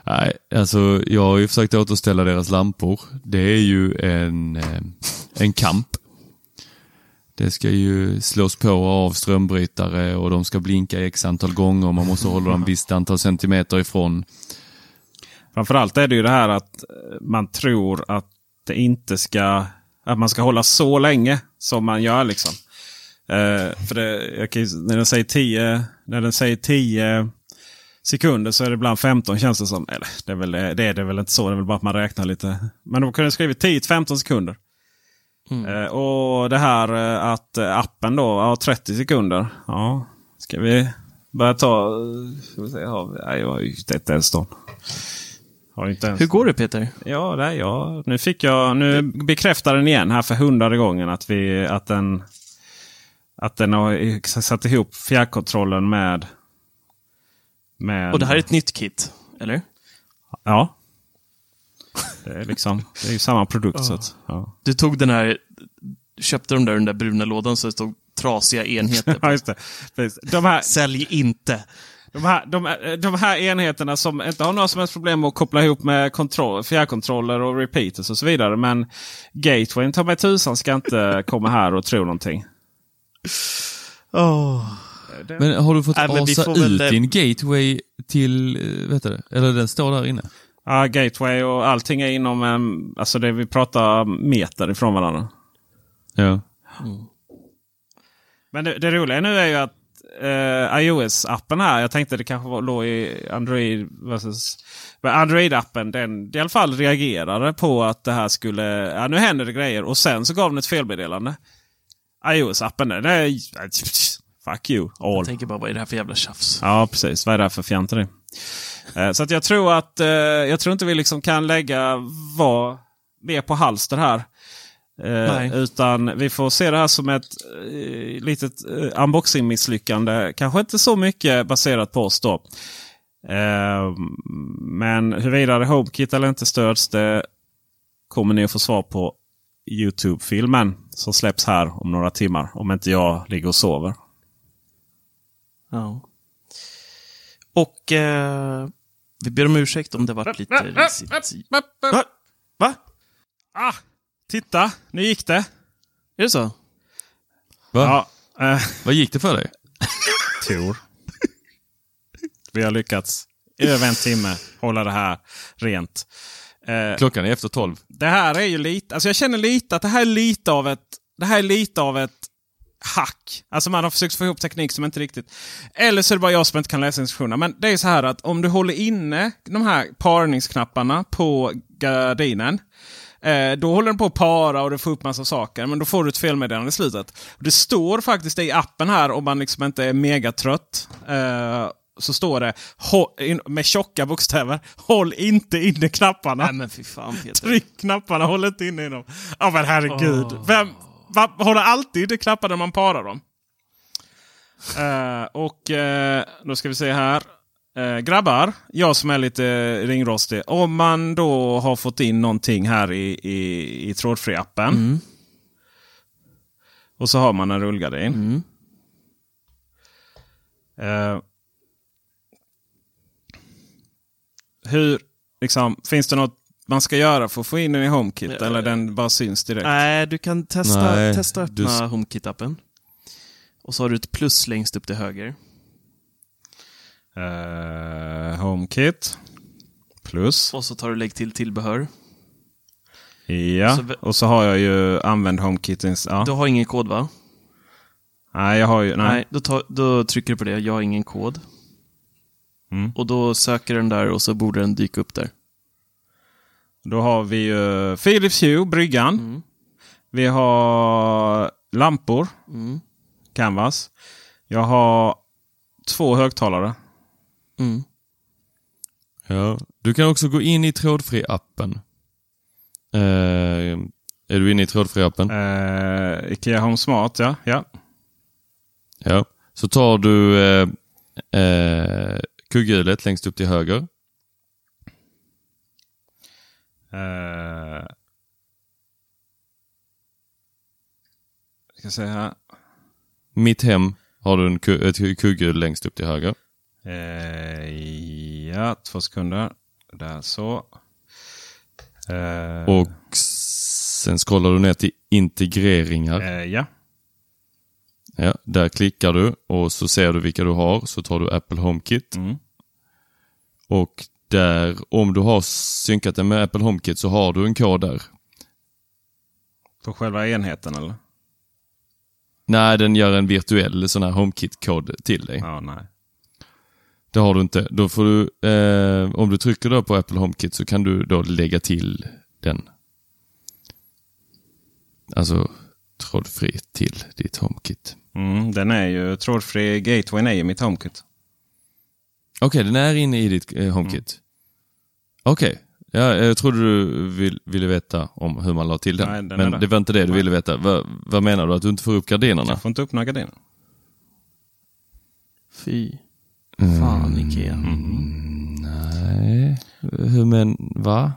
Nej, alltså jag har ju försökt återställa deras lampor. Det är ju en, eh, en kamp. Det ska ju slås på och av strömbrytare och de ska blinka x antal gånger. Man måste hålla dem visst antal centimeter ifrån. Framförallt är det ju det här att eh, man tror att det inte ska att man ska hålla så länge som man gör. liksom. Eh, för det, kan, när, den säger 10, när den säger 10 sekunder så är det ibland 15 känns det som. Eller det är, väl, det är det väl inte så. Det är väl bara att man räknar lite. Men de kunde skrivit 10-15 sekunder. Mm. Uh, och det här uh, att appen då har 30 sekunder. Ja, ska vi börja ta... Ska vi se, har vi, nej, jag har ju inte ens stånd. Hur går det Peter? Ja, det jag. Nu fick jag, nu bekräftar den igen här för hundrade gången att, vi, att, den, att den har satt ihop fjärrkontrollen med, med... Och det här är ett nytt kit, eller? Ja. Det är liksom, det är ju samma produkt. så att, ja. Du tog den här, köpte de där, den där bruna lådan så det stod trasiga enheter på. [laughs] ja, just det. De här... Sälj inte! De här, de, de här enheterna som inte har några som helst problem att koppla ihop med kontroll, fjärrkontroller och repeaters och så vidare. Men Gatewayn ta mig tusan ska inte komma här och tro någonting. Oh. Men har du fått Nej, asa ut väl... din gateway till, eh, vet du Eller den står där inne? Ja, gateway och allting är inom en, alltså det vi pratar meter ifrån varandra. Ja. Mm. Men det, det roliga nu är ju att uh, iOS-appen här. Jag tänkte det kanske var, låg i Android. Men Android-appen den i alla fall reagerade på att det här skulle... Ja, nu händer det grejer. Och sen så gav den ett felmeddelande. iOS-appen den är... Fuck you all. Jag tänker bara vad är det här för jävla tjafs? Ja precis. Vad är det här för fjanteri? Uh, så att jag tror att... Uh, jag tror inte vi liksom kan lägga vad mer på halster här. Eh, utan vi får se det här som ett eh, litet eh, unboxing-misslyckande. Kanske inte så mycket baserat på oss då. Eh, men huruvida HomeKit eller inte stöds det kommer ni att få svar på Youtube-filmen som släpps här om några timmar. Om inte jag ligger och sover. Ja. Och eh, vi ber om ursäkt om det varit lite risigt. Va? Va? Ah! Titta, nu gick det. Är det så? Va? Ja, äh. Vad gick det för dig? Tor. Vi har lyckats i över en timme hålla det här rent. Eh, Klockan är efter tolv. Det här är ju lite, alltså jag känner lite att det här är lite av ett, det här är lite av ett hack. Alltså man har försökt få ihop teknik som inte riktigt... Eller så är det bara jag som inte kan läsa instruktionerna. Men det är så här att om du håller inne de här parningsknapparna på gardinen Eh, då håller den på att para och du får upp massa saker. Men då får du ett felmeddelande i slutet. Det står faktiskt i appen här om man liksom inte är megatrött. Eh, så står det med tjocka bokstäver. Håll inte inne knapparna. Nej, men fy fan, Peter. Tryck knapparna, håll inte inne dem. Ja men herregud. Oh. Vem va, håller alltid inne knapparna när man parar dem? Uh, och uh, då ska vi se här. Eh, grabbar, jag som är lite ringrostig. Om man då har fått in någonting här i, i, i trådfri-appen. Mm. Och så har man en rullgardin. Mm. Hur, liksom, finns det något man ska göra för att få in den i HomeKit? Ja, eller den bara syns direkt? Nej, du kan testa, Nej, testa öppna du... HomeKit-appen. Och så har du ett plus längst upp till höger. Uh, HomeKit. Plus. Och så tar du lägg till tillbehör. Ja, så, och så har jag ju använd HomeKit. Ja. Du har ingen kod va? Nej, jag har ju... Nej, nej då, tar, då trycker du på det. Jag har ingen kod. Mm. Och då söker den där och så borde den dyka upp där. Då har vi ju Philips Hue, bryggan. Mm. Vi har lampor. Mm. Canvas. Jag har två högtalare. Mm. Ja. Du kan också gå in i trådfri-appen. Eh, är du inne i trådfri-appen? Eh, Ikea Home Smart, ja. ja. Ja. Så tar du eh, eh, kugghjulet längst upp till höger. Eh, ska se här. Mitt hem har du en, ku- ett kugghjul längst upp till höger. Eh, ja, två sekunder. Där så. Eh, Och sen scrollar du ner till integreringar. ja. Ja, där klickar du och så ser du vilka du har. Så tar du Apple HomeKit. Mm. Och där, om du har synkat den med Apple HomeKit så har du en kod där. På själva enheten eller? Nej, den gör en virtuell sån här HomeKit-kod till dig. Ja, nej. Det har du inte. Då får du, eh, om du trycker då på Apple HomeKit så kan du då lägga till den. Alltså trådfri till ditt HomeKit. Mm, den är ju trådfri. Gatewayn är ju mitt HomeKit. Okej, den är inne i ditt eh, HomeKit. Okej. Ja, jag trodde du vill, ville veta om hur man la till den. Nej, den är Men det var inte det du Nej. ville veta. Va, vad menar du? Att du inte får upp gardinerna? Jag får inte upp några gardiner. Fy fan Ikea. Nej, hur men, va?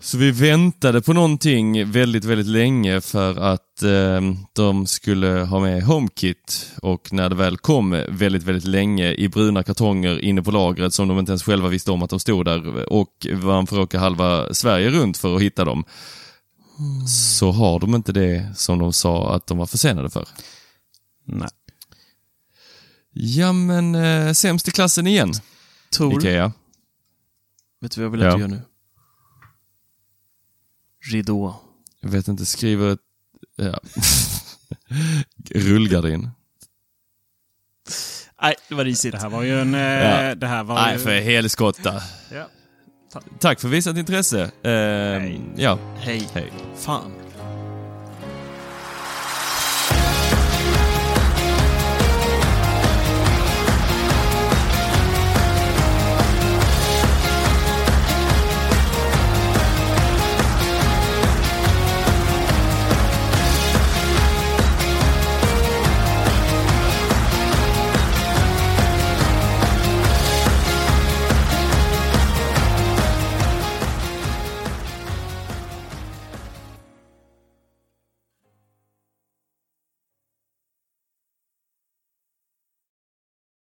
Så vi väntade på någonting väldigt, väldigt länge för att eh, de skulle ha med HomeKit och när det väl kom väldigt, väldigt länge i bruna kartonger inne på lagret som de inte ens själva visste om att de stod där och man får åka halva Sverige runt för att hitta dem. Så har de inte det som de sa att de var försenade för. Nej. Ja men, eh, sämst i klassen igen. Tor, Ikea. vet du vad jag vill att Ja. du gör nu? Ridå. Jag vet inte, skriver ett... Ja. Rullgardin. Nej, det var risigt. Det här var ju en... Eh, Ja. Det här var Nej, ju... för helskotta. Ja. Tack för visat intresse. Eh, ja, Hej. hej. Fan.